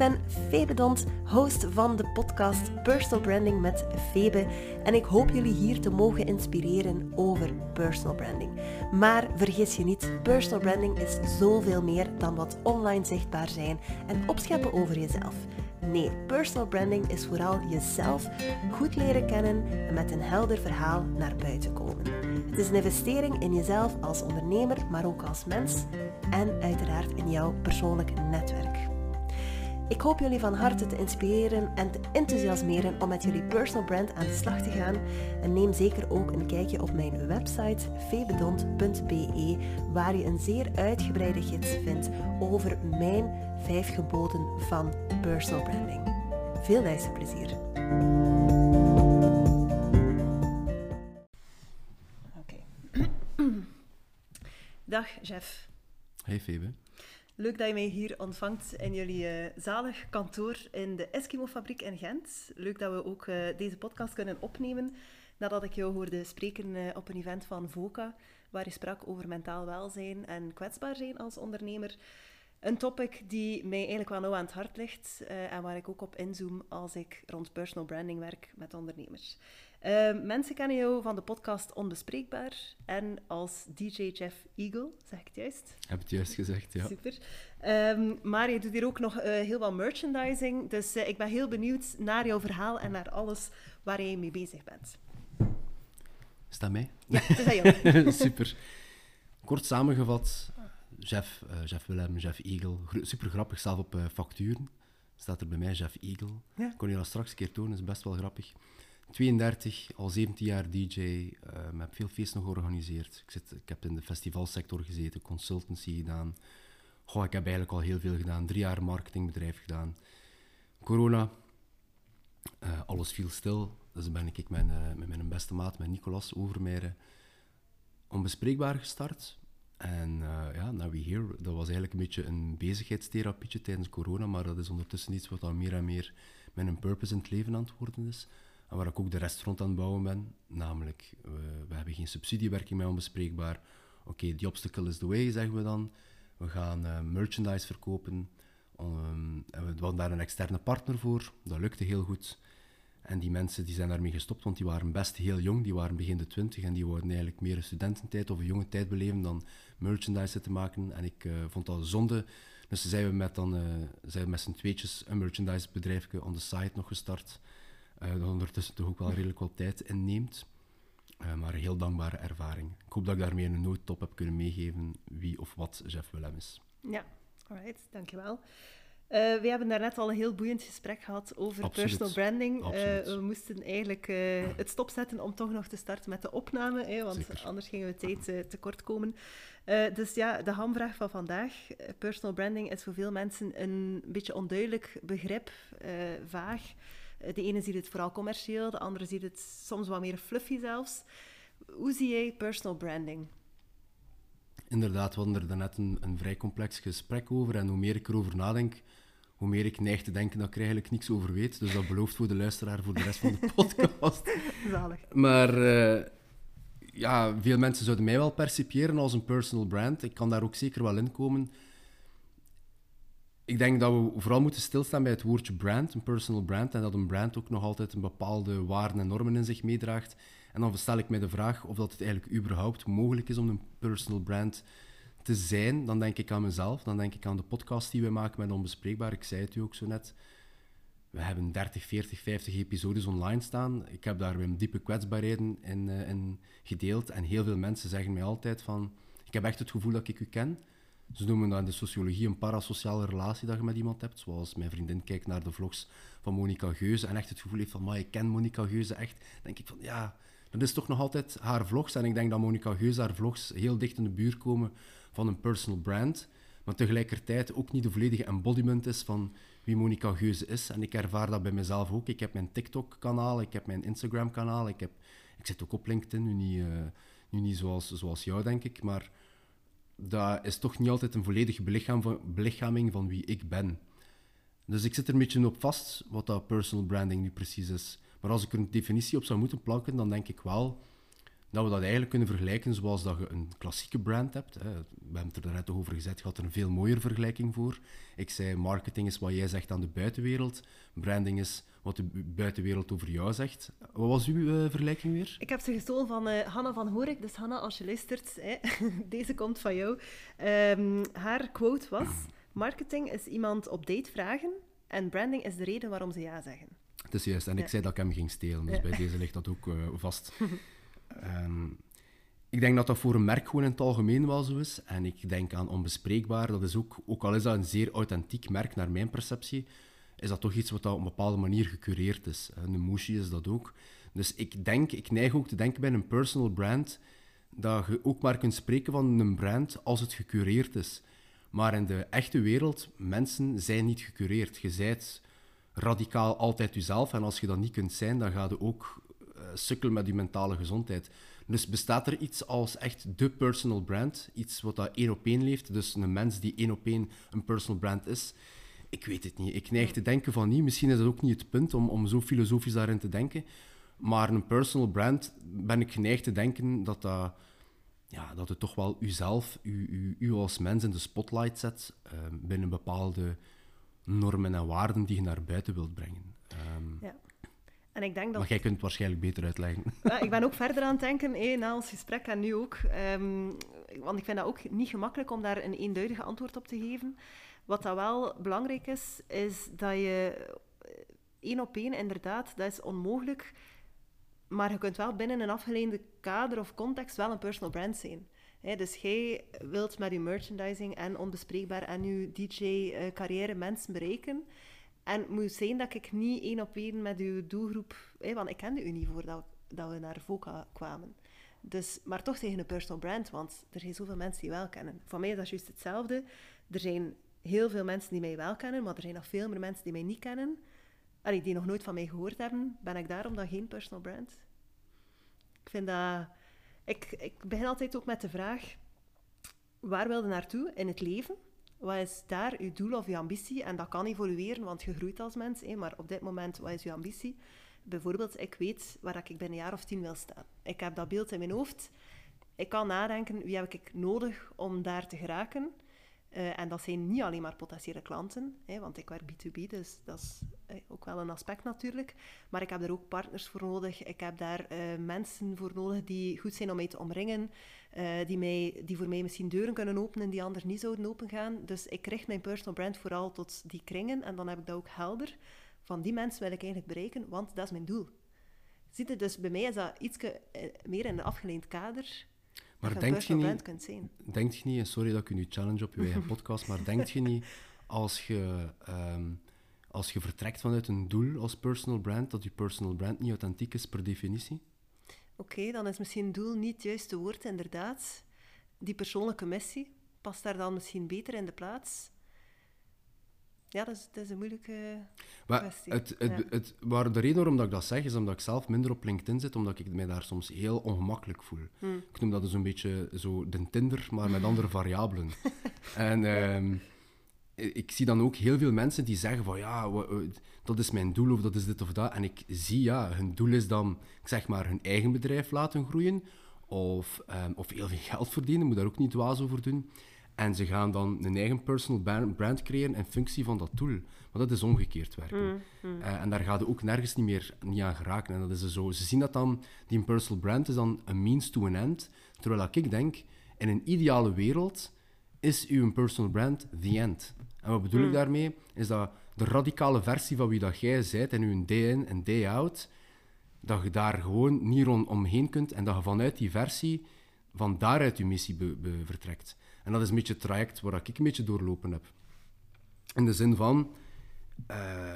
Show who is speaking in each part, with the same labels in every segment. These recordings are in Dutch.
Speaker 1: ben Febe Dont, host van de podcast Personal Branding met Febe. En ik hoop jullie hier te mogen inspireren over personal branding. Maar vergis je niet, personal branding is zoveel meer dan wat online zichtbaar zijn en opscheppen over jezelf. Nee, personal branding is vooral jezelf goed leren kennen en met een helder verhaal naar buiten komen. Het is een investering in jezelf als ondernemer, maar ook als mens en uiteraard in jouw persoonlijk netwerk. Ik hoop jullie van harte te inspireren en te enthousiasmeren om met jullie personal brand aan de slag te gaan. En neem zeker ook een kijkje op mijn website febedont.be, waar je een zeer uitgebreide gids vindt over mijn vijf geboden van personal branding. Veel luisterplezier. Oké. Dag Jeff.
Speaker 2: Hey Febe.
Speaker 1: Leuk dat je mij hier ontvangt in jullie uh, zalig kantoor in de Eskimo-fabriek in Gent. Leuk dat we ook uh, deze podcast kunnen opnemen nadat ik jou hoorde spreken uh, op een event van VOCA, waar je sprak over mentaal welzijn en kwetsbaar zijn als ondernemer. Een topic die mij eigenlijk wel nauw aan het hart ligt en waar ik ook op inzoom als ik rond personal branding werk met ondernemers. Uh, mensen kennen jou van de podcast Onbespreekbaar en als DJ Jeff Eagle, zeg ik het juist?
Speaker 2: Heb het juist gezegd, ja.
Speaker 1: Super. Um, maar je doet hier ook nog uh, heel wat merchandising, dus uh, ik ben heel benieuwd naar jouw verhaal en naar alles waar jij mee bezig bent.
Speaker 2: Is dat mij?
Speaker 1: Ja, het is dat jou.
Speaker 2: Super. Kort samengevat, Jeff, uh, Jeff Willem, Jeff Eagle, super grappig, zelf op facturen. Staat er bij mij Jeff Eagle.
Speaker 1: Ja.
Speaker 2: Kon je dat straks een keer tonen, is best wel grappig. 32, al 17 jaar DJ, uh, heb veel feesten georganiseerd. Ik, zit, ik heb in de festivalsector gezeten, consultancy gedaan. Goh, ik heb eigenlijk al heel veel gedaan. Drie jaar marketingbedrijf gedaan. Corona, uh, alles viel stil. Dus ben ik met, uh, met mijn beste maat, met Nicolas Overmeijer, onbespreekbaar gestart. En ja, now we here. Dat was eigenlijk een beetje een bezigheidstherapie tijdens corona, maar dat is ondertussen iets wat dan meer en meer met een purpose in het leven aan het worden is. En waar ik ook de restaurant aan het bouwen ben. Namelijk, we, we hebben geen subsidiewerking meer onbespreekbaar. Oké, okay, die obstacle is the way, zeggen we dan. We gaan uh, merchandise verkopen. Um, en we hadden daar een externe partner voor. Dat lukte heel goed. En die mensen die zijn daarmee gestopt, want die waren best heel jong. Die waren begin de twintig en die wilden eigenlijk meer een studententijd of een jonge tijd beleven dan merchandise te maken. En ik uh, vond dat zonde. Dus zijn we met, dan, uh, zijn we met z'n tweetjes een merchandise bedrijfje on the site nog gestart. Uh, dat ondertussen toch ook wel redelijk wat tijd inneemt. Uh, maar een heel dankbare ervaring. Ik hoop dat ik daarmee een noodtop heb kunnen meegeven wie of wat Jeff Willem is.
Speaker 1: Ja, alright, dankjewel. Uh, we hebben daarnet al een heel boeiend gesprek gehad over
Speaker 2: Absoluut.
Speaker 1: personal branding. We moesten eigenlijk het stopzetten om toch nog te starten met de opname, hè, want
Speaker 2: Zeker.
Speaker 1: anders gingen we tijd tekort komen. dus ja, de hamvraag van vandaag. personal branding is voor veel mensen een beetje onduidelijk begrip, vaag. De ene ziet het vooral commercieel, de andere ziet het soms wat meer fluffy zelfs. Hoe zie jij personal branding?
Speaker 2: Inderdaad, we hadden er daarnet een, een vrij complex gesprek over. En hoe meer ik erover nadenk, hoe meer ik neig te denken dat ik er eigenlijk niks over weet. Dus dat belooft voor de luisteraar voor de rest van de podcast.
Speaker 1: Zalig.
Speaker 2: Maar uh, ja, veel mensen zouden mij wel percipiëren als een personal brand. Ik kan daar ook zeker wel in komen ik denk dat we vooral moeten stilstaan bij het woordje brand, een personal brand, en dat een brand ook nog altijd een bepaalde waarden en normen in zich meedraagt. En dan stel ik mij de vraag of dat het eigenlijk überhaupt mogelijk is om een personal brand te zijn. Dan denk ik aan mezelf, dan denk ik aan de podcast die we maken met Onbespreekbaar. Ik zei het u ook zo net. We hebben 30, 40, 50 episodes online staan. Ik heb daar weer diepe kwetsbaarheden in, uh, in gedeeld. En heel veel mensen zeggen mij altijd van... Ik heb echt het gevoel dat ik u ken. Ze noemen dat in de sociologie een parasociale relatie dat je met iemand hebt. Zoals mijn vriendin kijkt naar de vlogs van Monica Geuze en echt het gevoel heeft van, maar ik ken Monica Geuze echt. denk ik van, ja, dat is toch nog altijd haar vlogs. En ik denk dat Monica Geuze haar vlogs heel dicht in de buurt komen van een personal brand. Maar tegelijkertijd ook niet de volledige embodiment is van wie Monica Geuze is. En ik ervaar dat bij mezelf ook. Ik heb mijn TikTok-kanaal, ik heb mijn Instagram-kanaal, ik, heb, ik zit ook op LinkedIn, nu niet, uh, nu niet zoals, zoals jou, denk ik. Maar dat is toch niet altijd een volledige belichaming van wie ik ben. Dus ik zit er een beetje op vast wat dat personal branding nu precies is. Maar als ik er een definitie op zou moeten plakken, dan denk ik wel dat we dat eigenlijk kunnen vergelijken zoals dat je een klassieke brand hebt. Hè. We hebben het er net over gezet, je had er een veel mooier vergelijking voor. Ik zei, marketing is wat jij zegt aan de buitenwereld, branding is wat de buitenwereld over jou zegt. Wat was uw uh, vergelijking weer?
Speaker 1: Ik heb ze gestolen van uh, Hanna van Horik. Dus Hanna, als je luistert, hè, deze komt van jou. Um, haar quote was, marketing is iemand op date vragen en branding is de reden waarom ze ja zeggen.
Speaker 2: Het is juist, en ik zei dat ik hem ging stelen, dus ja. bij deze ligt dat ook uh, vast. Um, ik denk dat dat voor een merk gewoon in het algemeen wel zo is. En ik denk aan onbespreekbaar. Dat is ook, ook al is dat een zeer authentiek merk naar mijn perceptie, is dat toch iets wat op een bepaalde manier gecureerd is. Een Mushi is dat ook. Dus ik denk, ik neig ook te denken bij een personal brand, dat je ook maar kunt spreken van een brand als het gecureerd is. Maar in de echte wereld, mensen zijn niet gecureerd. Je zijt radicaal altijd jezelf. En als je dat niet kunt zijn, dan ga je ook uh, sukkelen met je mentale gezondheid. Dus bestaat er iets als echt de personal brand? Iets wat dat één op één leeft? Dus een mens die één op één een personal brand is? Ik weet het niet. Ik neig te denken van niet. Misschien is dat ook niet het punt om, om zo filosofisch daarin te denken. Maar een personal brand ben ik geneigd te denken dat dat... Ja, dat het toch wel uzelf, u, u, u als mens in de spotlight zet uh, binnen bepaalde normen en waarden die je naar buiten wilt brengen. Um,
Speaker 1: ja. En ik denk dat...
Speaker 2: Maar jij kunt het waarschijnlijk beter uitleggen.
Speaker 1: Ja, ik ben ook verder aan het denken, hé, na ons gesprek en nu ook. Um, want ik vind dat ook niet gemakkelijk om daar een eenduidige antwoord op te geven. Wat dat wel belangrijk is, is dat je één op één, inderdaad, dat is onmogelijk. Maar je kunt wel binnen een afgeleide kader of context wel een personal brand zijn. He, dus jij wilt met je merchandising en onbespreekbaar en je DJ-carrière mensen bereiken. En het moet zijn dat ik niet één op één met uw doelgroep... Hè, want ik kende u niet voordat dat we naar VOCA kwamen. Dus, maar toch tegen een personal brand, want er zijn zoveel mensen die wel kennen. Voor mij is dat juist hetzelfde. Er zijn heel veel mensen die mij wel kennen, maar er zijn nog veel meer mensen die mij niet kennen. Allee, die nog nooit van mij gehoord hebben. Ben ik daarom dan geen personal brand? Ik vind dat... Ik, ik begin altijd ook met de vraag... Waar wil je naartoe in het leven? Wat is daar uw doel of uw ambitie? En dat kan evolueren, want je groeit als mens. Hè, maar op dit moment, wat is uw ambitie? Bijvoorbeeld, ik weet waar ik binnen een jaar of tien wil staan. Ik heb dat beeld in mijn hoofd. Ik kan nadenken, wie heb ik nodig om daar te geraken? Uh, en dat zijn niet alleen maar potentiële klanten, hè, want ik werk B2B, dus dat is eh, ook wel een aspect natuurlijk. Maar ik heb daar ook partners voor nodig. Ik heb daar uh, mensen voor nodig die goed zijn om mij te omringen, die, mij, die voor mij misschien deuren kunnen openen die anders niet zouden opengaan. Dus ik richt mijn personal brand vooral tot die kringen en dan heb ik dat ook helder. Van die mensen wil ik eigenlijk bereiken, want dat is mijn doel. Ziet je, dus bij mij is dat iets meer in een afgeleend kader
Speaker 2: maar denk je, niet, denk je niet, en sorry dat ik u nu challenge op uw eigen podcast, maar denk je niet als je, um, als je vertrekt vanuit een doel als personal brand, dat je personal brand niet authentiek is per definitie?
Speaker 1: Oké, okay, dan is misschien doel niet het juiste woord, inderdaad. Die persoonlijke missie past daar dan misschien beter in de plaats. Ja, dat is, dat is een moeilijke maar kwestie.
Speaker 2: Het, het, ja. het, waar de reden waarom dat ik dat zeg, is omdat ik zelf minder op LinkedIn zit, omdat ik mij daar soms heel ongemakkelijk voel. Hmm. Ik noem dat dus een beetje zo de Tinder, maar met andere variabelen. en um, ik zie dan ook heel veel mensen die zeggen van ja, dat is mijn doel of dat is dit of dat. En ik zie ja, hun doel is dan, ik zeg maar, hun eigen bedrijf laten groeien of, um, of heel veel geld verdienen, moet daar ook niet dwaas over doen. En ze gaan dan een eigen personal brand creëren in functie van dat doel. Maar dat is omgekeerd werken. Mm, mm. Uh, en daar gaat je ook nergens niet meer niet aan geraken. En dat is zo. Ze zien dat dan, die personal brand is dan een means to an end. Terwijl ik denk, in een ideale wereld is uw personal brand the end. En wat bedoel mm. ik daarmee? Is dat de radicale versie van wie dat jij bent en uw day in en day out, dat je daar gewoon niet rond omheen kunt en dat je vanuit die versie, van daaruit je missie vertrekt. En dat is een beetje het traject waar ik een beetje doorlopen heb. In de zin van, uh,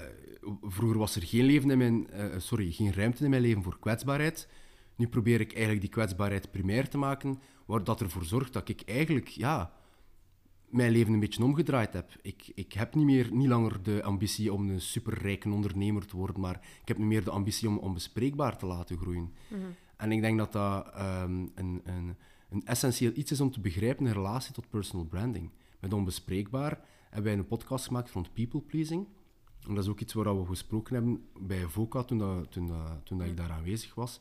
Speaker 2: vroeger was er geen, leven in mijn, uh, sorry, geen ruimte in mijn leven voor kwetsbaarheid. Nu probeer ik eigenlijk die kwetsbaarheid primair te maken, waar dat ervoor zorgt dat ik eigenlijk ja, mijn leven een beetje omgedraaid heb. Ik, ik heb niet, meer, niet langer de ambitie om een superrijke ondernemer te worden, maar ik heb nu meer de ambitie om onbespreekbaar te laten groeien. Mm -hmm. En ik denk dat dat um, een, een een essentieel iets is om te begrijpen in relatie tot personal branding. Met Onbespreekbaar hebben wij een podcast gemaakt rond people pleasing. En dat is ook iets waar we gesproken hebben bij VOCA toen, dat, toen, dat, toen dat ik daar aanwezig was.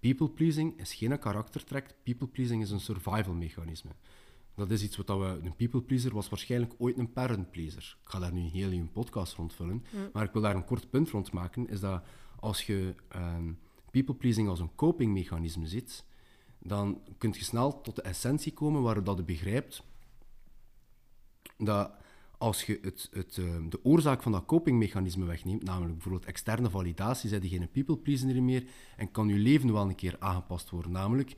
Speaker 2: people pleasing is geen karaktertrek. People pleasing is een survival mechanisme. Dat is iets wat we... Een people pleaser was waarschijnlijk ooit een parent pleaser. Ik ga daar nu een podcast rondvullen. Maar ik wil daar een kort punt rond maken. Is dat als je ehm, people pleasing als een coping mechanisme ziet, dan kun je snel tot de essentie komen waar dat je begrijpt dat als je het, het, ehm, de oorzaak van dat copingmechanisme wegneemt, namelijk bijvoorbeeld externe validatie, zijn je geen people pleaser meer en kan je leven wel een keer aangepast worden. Namelijk,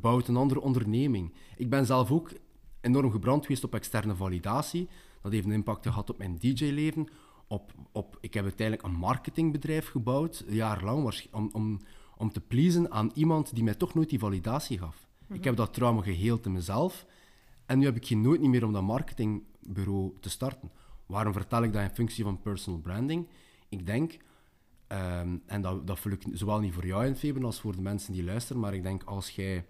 Speaker 2: bouwt een andere onderneming. Ik ben zelf ook enorm gebrand geweest op externe validatie. Dat heeft een impact gehad op mijn DJ-leven. Op, op, ik heb uiteindelijk een marketingbedrijf gebouwd, jarenlang, om, om, om te pleasen aan iemand die mij toch nooit die validatie gaf. Ik heb dat trauma geheeld in mezelf. En nu heb ik geen nooit niet meer om dat marketingbureau te starten. Waarom vertel ik dat in functie van personal branding? Ik denk, ehm, en dat, dat vul ik zowel niet voor jou in Faber als voor de mensen die luisteren, maar ik denk als jij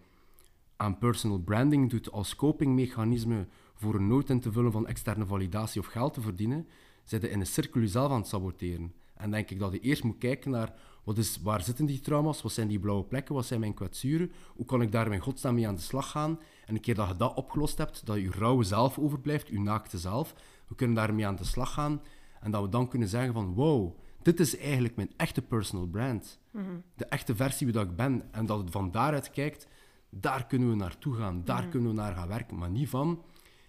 Speaker 2: aan personal branding doet als copingmechanisme voor een nood in te vullen van externe validatie of geld te verdienen, zit je in een cirkel jezelf aan het saboteren. En denk ik dat je eerst moet kijken naar wat is, waar zitten die trauma's, wat zijn die blauwe plekken, wat zijn mijn kwetsuren, hoe kan ik daar mijn godsnaam mee aan de slag gaan. En een keer dat je dat opgelost hebt, dat je rauwe zelf overblijft, je naakte zelf, we kunnen daarmee aan de slag gaan. En dat we dan kunnen zeggen van, wow, dit is eigenlijk mijn echte personal brand. De echte versie wie dat ik ben. En dat het van daaruit kijkt, daar kunnen we naartoe gaan, daar kunnen we naar gaan werken. Maar niet van,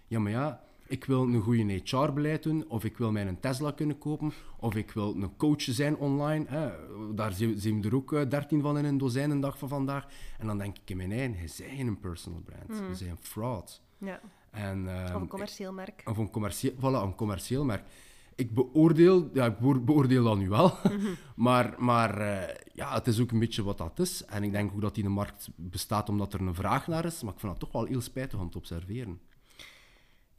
Speaker 2: ja maar ja, ik wil een goede HR-beleid doen, of ik wil mijn Tesla kunnen kopen, of ik wil een coach zijn online. Hè. Daar zien we er ook 13 eh, van in een dozijn een dag van vandaag. En dan denk ik in mijn eigen, hij is een personal brand. Mm. zijn fraud.
Speaker 1: Ja. En, of een commercieel merk.
Speaker 2: Of een commercieel, voilà, een commercieel merk. Ik beoordeel, ja, ik beoordeel dat nu wel, mhm. maar, maar uh, ja, het is ook een beetje wat dat is. En ik denk ook dat die in de markt bestaat omdat er een vraag naar is, maar ik vind dat toch wel heel spijtig om te observeren.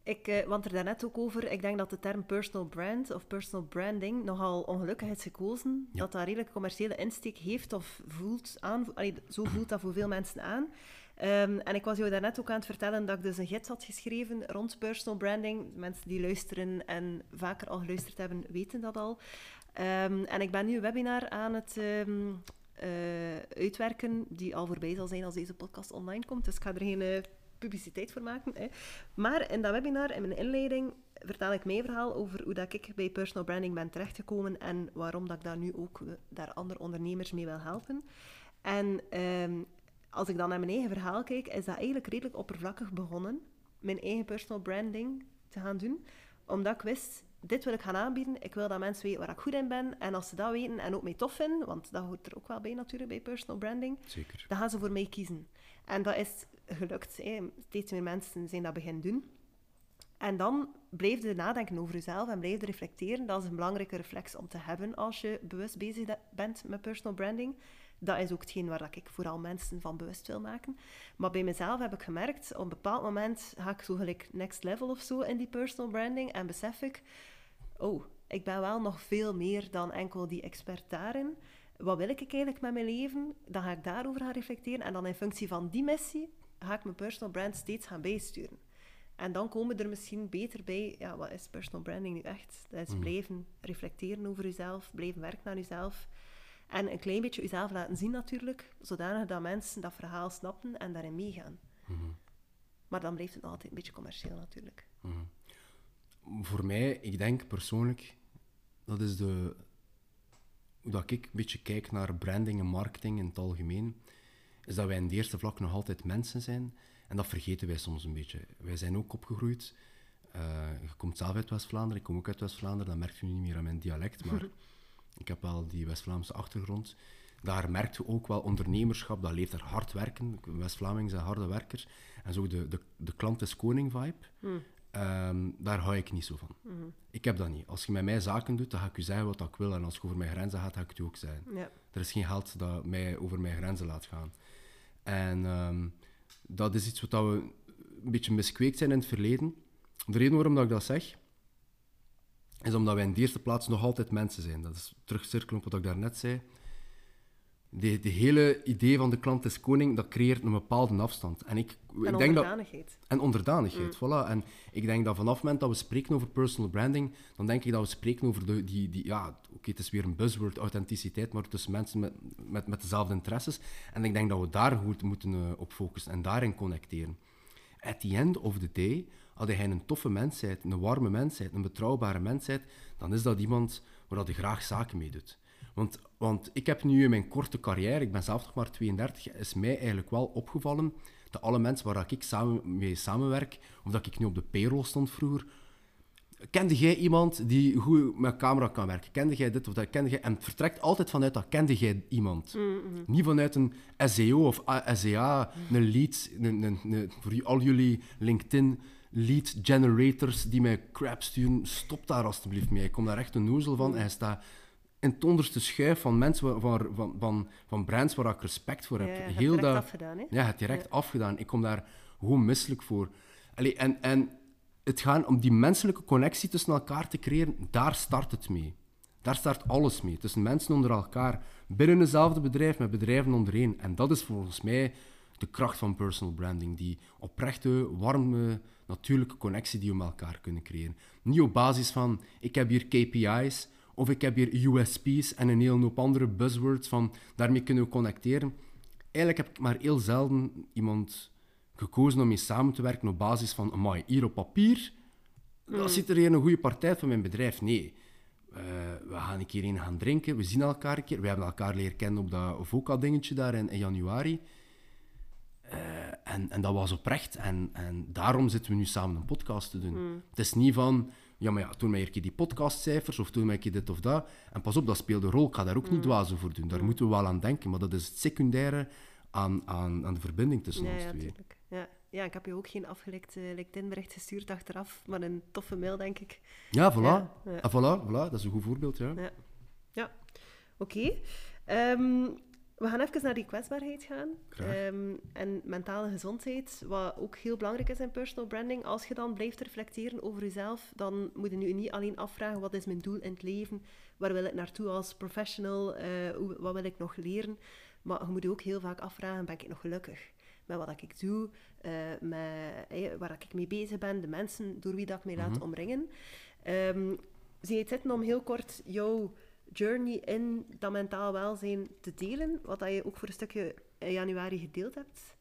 Speaker 1: Ik, uh, want er daarnet ook over, ik denk dat de term personal brand of personal branding nogal ongelukkig is gekozen. Dat dat redelijk commerciële insteek heeft of voelt aan. zo voelt dat voor veel mensen aan. Um, en ik was jou daarnet ook aan het vertellen dat ik dus een gids had geschreven rond personal branding. Mensen die luisteren en vaker al geluisterd hebben, weten dat al. Um, en ik ben nu een webinar aan het um, uh, uitwerken, die al voorbij zal zijn als deze podcast online komt. Dus ik ga er geen uh, publiciteit voor maken. Maar in dat webinar, in mijn inleiding, vertel ik mijn verhaal over hoe dat ik bij personal branding ben terechtgekomen en waarom dat ik daar nu ook daar andere ondernemers mee wil helpen. En als ik dan naar mijn eigen verhaal kijk, is dat eigenlijk redelijk oppervlakkig begonnen. Mijn eigen personal branding te gaan doen. Omdat ik wist, dit wil ik gaan aanbieden. Ik wil dat mensen weten waar ik goed in ben. En als ze dat weten en ook mij tof vinden, want dat hoort er ook wel bij natuurlijk bij personal branding,
Speaker 2: Zeker.
Speaker 1: dan gaan ze voor mij kiezen. En dat is gelukt. Steeds meer mensen zijn dat beginnen doen. En dan blijf je nadenken over jezelf en blijf je reflecteren. Dat is een belangrijke reflex om te hebben als je bewust bezig bent met personal branding. Dat is ook hetgeen waar ik vooral mensen van bewust wil maken. Maar bij mezelf heb ik gemerkt, op een bepaald moment ga ik zo gelijk next level of zo in die personal branding en besef ik, oh, ik ben wel nog veel meer dan enkel die expert daarin wat wil ik eigenlijk met mijn leven? Dan ga ik daarover gaan reflecteren. En dan in functie van die missie ga ik mijn personal brand steeds gaan bijsturen. En dan komen we er misschien beter bij, ja, wat is personal branding nu echt? Dat is mhm. blijven reflecteren over jezelf, blijven werken aan jezelf. En een klein beetje jezelf laten zien natuurlijk, zodanig dat mensen dat verhaal snappen en daarin meegaan. Mhm. Maar dan blijft het altijd een beetje commercieel natuurlijk. Mhm.
Speaker 2: Voor mij, ik denk persoonlijk, dat is de, hoe dat ik een beetje kijk naar branding en marketing in het algemeen, is dat wij in de eerste vlak nog altijd mensen zijn. En dat vergeten wij soms een beetje. Wij zijn ook opgegroeid. Uh, je komt zelf uit West-Vlaanderen, ik kom ook uit West-Vlaanderen. Dat merkt u niet meer aan mijn dialect, maar ik heb wel die West-Vlaamse achtergrond. Daar merkt je ook wel ondernemerschap, dat leeft er hard werken. West-Vlamingen zijn harde werkers. En zo de, de, de klant is koning vibe. Hmm. Ehm, daar hou ik niet zo van. Mhm. Ik heb dat niet. Als je met mij zaken doet, dan ga ik je zeggen wat ik wil. En als je over mijn grenzen gaat, ga ik het u ook zeggen. Ja. Er is geen geld dat mij over mijn grenzen laat gaan. En ehm, dat is iets wat we een beetje miskweekt zijn in het verleden. De reden waarom dat ik dat zeg, is omdat wij in de eerste plaats nog altijd mensen zijn. Dat is terugcirkelen op wat ik daarnet zei. de, de hele idee van de klant is koning, dat creëert een bepaalde afstand. En, ik,
Speaker 1: En
Speaker 2: ik denk dat,
Speaker 1: onderdanigheid.
Speaker 2: en onderdanigheid, voilà. En ik denk dat vanaf het moment dat we spreken over personal branding, dan denk ik dat we spreken over de, die, die ja, oké, het is weer een buzzword, authenticiteit, maar tussen mensen met, met, met dezelfde interesses. En ik denk dat we daar goed moeten eh, op focussen en daarin connecteren. At the end of the day, als jij een toffe mens bent, een warme mens bent, een betrouwbare mens bent, dan is dat iemand waar dat je graag zaken mee doet. Want, want ik heb nu in mijn korte carrière, ik ben zelf nog maar 32, is mij eigenlijk wel opgevallen dat alle mensen waar ik samen mee samenwerk, of dat ik nu op de payroll stond vroeger, kende jij iemand die goed met camera kan werken? Kende jij dit of dat? Kende jij... En het vertrekt altijd vanuit dat kende jij iemand. Niet vanuit een SEO of SEA, een lead, een, een, een- voor al jullie LinkedIn lead generators die mij crap sturen. Stop daar alstublieft mee. Ik kom daar echt een nozel van. En hij staat in het onderste schuif van mensen, van, van, van, van brands waar ik respect voor heb.
Speaker 1: Ja, hebt
Speaker 2: Heel
Speaker 1: direct
Speaker 2: dat,
Speaker 1: afgedaan, hè?
Speaker 2: ja, het direct afgedaan. Ik kom daar gewoon misselijk voor. Allee, en, en het gaat om die menselijke connectie tussen elkaar te creëren, daar start het mee. Daar start alles mee. Tussen mensen onder elkaar, binnen hetzelfde bedrijf, met bedrijven ondereen. En dat is volgens mij de kracht van personal branding. Die oprechte, warme, natuurlijke connectie die we met elkaar kunnen creëren. Niet op basis van, ik heb hier KPI's, of ik heb hier USP's en een hele hoop andere buzzwords van, daarmee kunnen we connecteren. Eigenlijk heb ik maar heel zelden iemand gekozen om mee samen te werken op basis van, amai, hier op papier, dat zit er hier een goede partij van mijn bedrijf. Nee. Eh, we gaan een keer in gaan drinken, we zien elkaar een keer. We hebben elkaar leren kennen op dat VOCA-dingetje daar in, in januari. Eh, en, en dat was oprecht. En, en daarom zitten we nu samen een podcast te doen. Het is niet van, ja, maar ja, toen mij een keer die podcastcijfers of toen mij een keer dit of dat. En pas op, dat speelt een rol. Ik ga daar ook niet dwazen voor doen. Daar moeten we wel aan denken. Maar dat is het secundaire aan, aan, aan de verbinding tussen
Speaker 1: Ja,
Speaker 2: ons
Speaker 1: ja,
Speaker 2: twee.
Speaker 1: tuurlijk. Ja. ja, ik heb je ook geen afgelekt eh, LinkedIn-bericht gestuurd achteraf, maar een toffe mail, denk ik.
Speaker 2: Ja, voilà.
Speaker 1: Ja, ja.
Speaker 2: En voilà, voilà. Dat is een goed voorbeeld, ja.
Speaker 1: Ja, ja. oké. Ehm, we gaan even naar die kwetsbaarheid gaan. Ehm, en mentale gezondheid, wat ook heel belangrijk is in personal branding. Als je dan blijft reflecteren over jezelf, dan moet je nu niet alleen afvragen wat is mijn doel in het leven, waar wil ik naartoe als professional, eh, hoe, wat wil ik nog leren. Maar je moet je ook heel vaak afvragen, ben ik nog gelukkig? Met wat ik doe, eh, met, eh, waar ik mee bezig ben, de mensen door wie dat ik mij laat omringen. Ehm, zie je het zitten om heel kort jouw journey in dat mentaal welzijn te delen, wat dat je ook voor een stukje in januari gedeeld hebt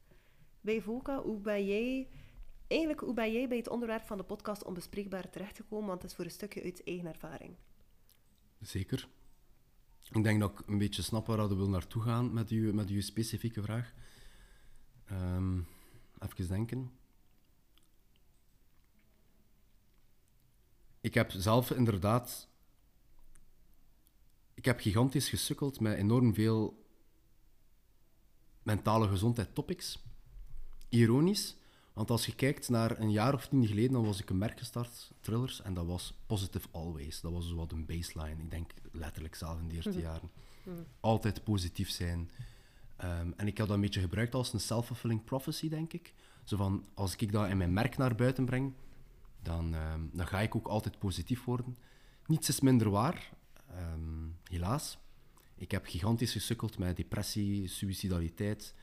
Speaker 1: bij VOCA. Hoe ben jij, eigenlijk, hoe ben jij bij het onderwerp van de podcast onbespreekbaar terechtgekomen? Want het is voor een stukje uit eigen ervaring.
Speaker 2: Zeker. Ik denk dat ik een beetje snap waar we wil naartoe gaan met uw, met uw specifieke vraag. Ehm, even denken. Ik heb zelf inderdaad... Ik heb gigantisch gesukkeld met enorm veel mentale gezondheid topics. Ironisch, want als je kijkt naar een jaar of tien geleden, dan was ik een merk gestart, Thrillers, en dat was Positive Always. Dat was zo wat een baseline. Ik denk letterlijk zelf in de eerste jaren. Altijd positief zijn. Ehm, en ik heb dat een beetje gebruikt als een self-fulfilling prophecy, denk ik. Zo van, als ik dat in mijn merk naar buiten breng, dan, ehm, dan ga ik ook altijd positief worden. Niets is minder waar, ehm, helaas. Ik heb gigantisch gesukkeld met depressie, suicidaliteit.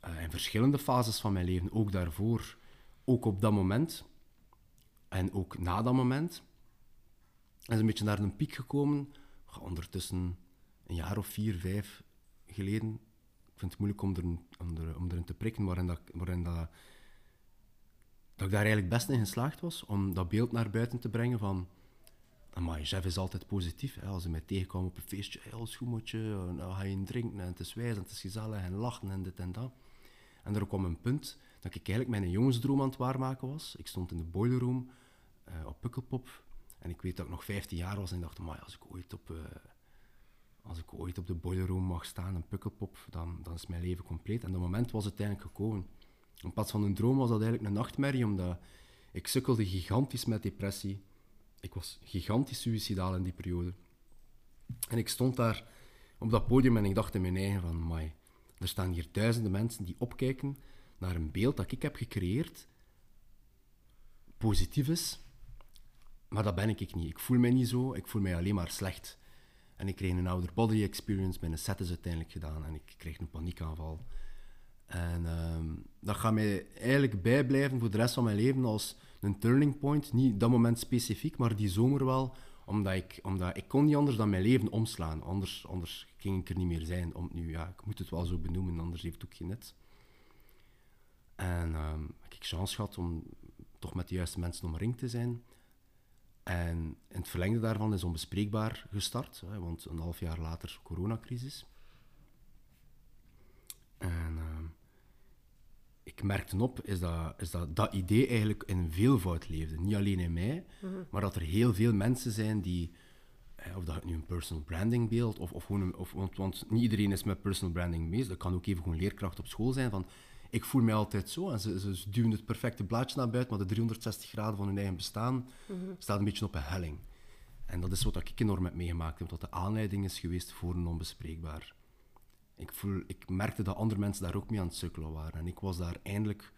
Speaker 2: eh, in verschillende fases van mijn leven, ook daarvoor, ook op dat moment. En ook na dat moment. En is een beetje naar een piek gekomen. Ondertussen een jaar of vier, vijf geleden. Ik vind het moeilijk om, om, er, om erin te prikken, waarin, dat, waarin dat, dat ik daar eigenlijk best in geslaagd was. Om dat beeld naar buiten te brengen van... Maar Jeff is altijd positief. Als hij mij tegenkwam op een feestje, hey, alles met je, dan ga je drinken en het is wijs en het is gezellig en lachen en dit en dat. En er kwam een punt dat ik eigenlijk mijn jongensdroom aan het waarmaken was. Ik stond in de boiler room eh, op Pukkelpop en ik weet dat ik nog 15 jaar was en ik dacht, maar als ik ooit op, eh, als ik ooit op de boiler room mag staan in Pukkelpop, dan, dan is mijn leven compleet. En dat moment was uiteindelijk gekomen. In plaats van een droom was dat eigenlijk een nachtmerrie, omdat ik sukkelde gigantisch met depressie. Ik was gigantisch suicidaal in die periode. En ik stond daar op dat podium en ik dacht in mijn eigen van, mai, er staan hier duizenden mensen die opkijken naar een beeld dat ik heb gecreëerd, positief is, maar dat ben ik niet. Ik voel mij niet zo, ik voel mij alleen maar slecht. En ik kreeg een outer body experience. Mijn set is uiteindelijk gedaan en ik kreeg een paniekaanval. En ehm, dat gaat mij eigenlijk bijblijven voor de rest van mijn leven als een turning point. Niet dat moment specifiek, maar die zomer wel. Omdat ik, omdat ik kon niet anders dan mijn leven omslaan. Anders, anders ging ik er niet meer zijn. Om, nu, ja, ik moet het wel zo benoemen, anders heeft het ook geen net. En um, heb ik chance gehad om toch met de juiste mensen omringd te zijn. En in het verlengde daarvan is onbespreekbaar gestart, hè, want een half jaar later coronacrisis. En uh, ik merkte op is dat, is dat dat idee eigenlijk in veelvoud leefde. Niet alleen in mij, mm -hmm. maar dat er heel veel mensen zijn die, of dat nu een personal branding beeld, of, of gewoon, een, of, want, want niet iedereen is met personal branding bezig. Dat kan ook even gewoon leerkracht op school zijn van ik voel mij altijd zo. En ze, ze, duwen het perfecte blaadje naar buiten, maar de 360 graden van hun eigen bestaan mm -hmm. staat een beetje op een helling. En dat is wat ik enorm heb meegemaakt heb, dat de aanleiding is geweest voor een onbespreekbaar. Ik, voel, ik merkte dat andere mensen daar ook mee aan het sukkelen waren. En ik was daar eindelijk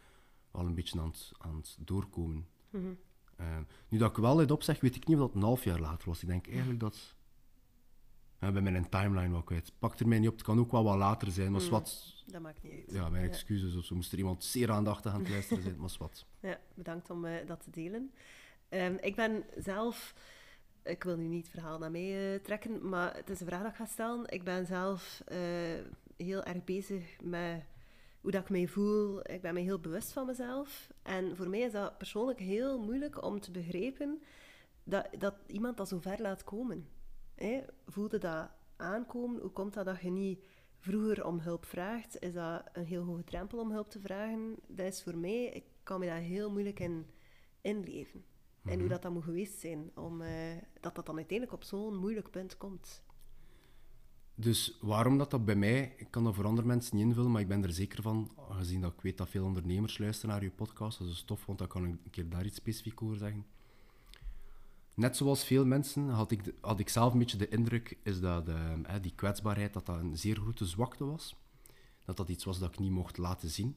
Speaker 2: wel een beetje aan het, aan het doorkomen. Mm -hmm. uh, nu dat ik wel dit opzeg, weet ik niet of dat een half jaar later was. Ik denk eigenlijk dat... Ja, bij mijn timeline wel kwijt. Pak er mij niet op, het kan ook wel wat later zijn, maar mm, wat...
Speaker 1: Dat maakt niet uit.
Speaker 2: Ja, mijn excuses of zo. Moest er iemand zeer aandachtig aan het luisteren zijn, maar wat.
Speaker 1: Ja, bedankt om uh, dat te delen. Um, ik ben zelf... Ik wil nu niet het verhaal naar mij uh, trekken, maar het is een vraag dat ik ga stellen. Ik ben zelf uh, heel erg bezig met hoe dat ik mij voel. Ik ben me heel bewust van mezelf. En voor mij is dat persoonlijk heel moeilijk om te begrijpen dat, dat iemand dat zo ver laat komen. Voelde dat aankomen? Hoe komt dat dat je niet vroeger om hulp vraagt? Is dat een heel hoge drempel om hulp te vragen? Dat is voor mij, ik kan me daar heel moeilijk in inleven. -hmm. En hoe dat dan moet geweest zijn, om, uh, dat dat dan uiteindelijk op zo'n moeilijk punt komt.
Speaker 2: Dus waarom dat, dat bij mij, ik kan dat voor andere mensen niet invullen, maar ik ben er zeker van, gezien dat ik weet dat veel ondernemers luisteren naar je podcast, dat is tof, want dan kan ik een keer daar iets specifiek over zeggen. Net zoals veel mensen had ik, de, had ik zelf een beetje de indruk is dat uh, die kwetsbaarheid dat dat een zeer grote zwakte was. Dat dat iets was dat ik niet mocht laten zien.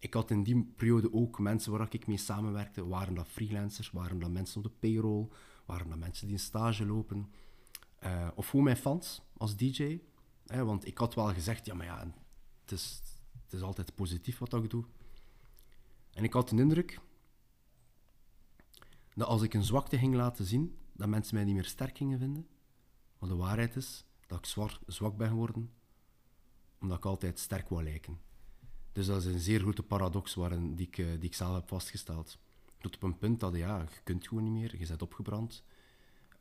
Speaker 2: Ik had in die periode ook mensen waar ik mee samenwerkte. Waren dat freelancers, waren dat mensen op de payroll, waren dat mensen die een stage lopen. Uh, of gewoon mijn fans als DJ. Hè, want ik had wel gezegd, ja maar ja, het is, het is altijd positief wat ik doe. En ik had de indruk dat als ik een zwakte ging laten zien, dat mensen mij niet meer sterk gingen vinden. Maar de waarheid is dat ik zwak, zwak ben geworden, omdat ik altijd sterk wou lijken. Dus dat is een zeer grote paradox waarin, die, ik, die ik zelf heb vastgesteld. Tot op een punt dat ja, je kunt gewoon niet meer, je bent opgebrand,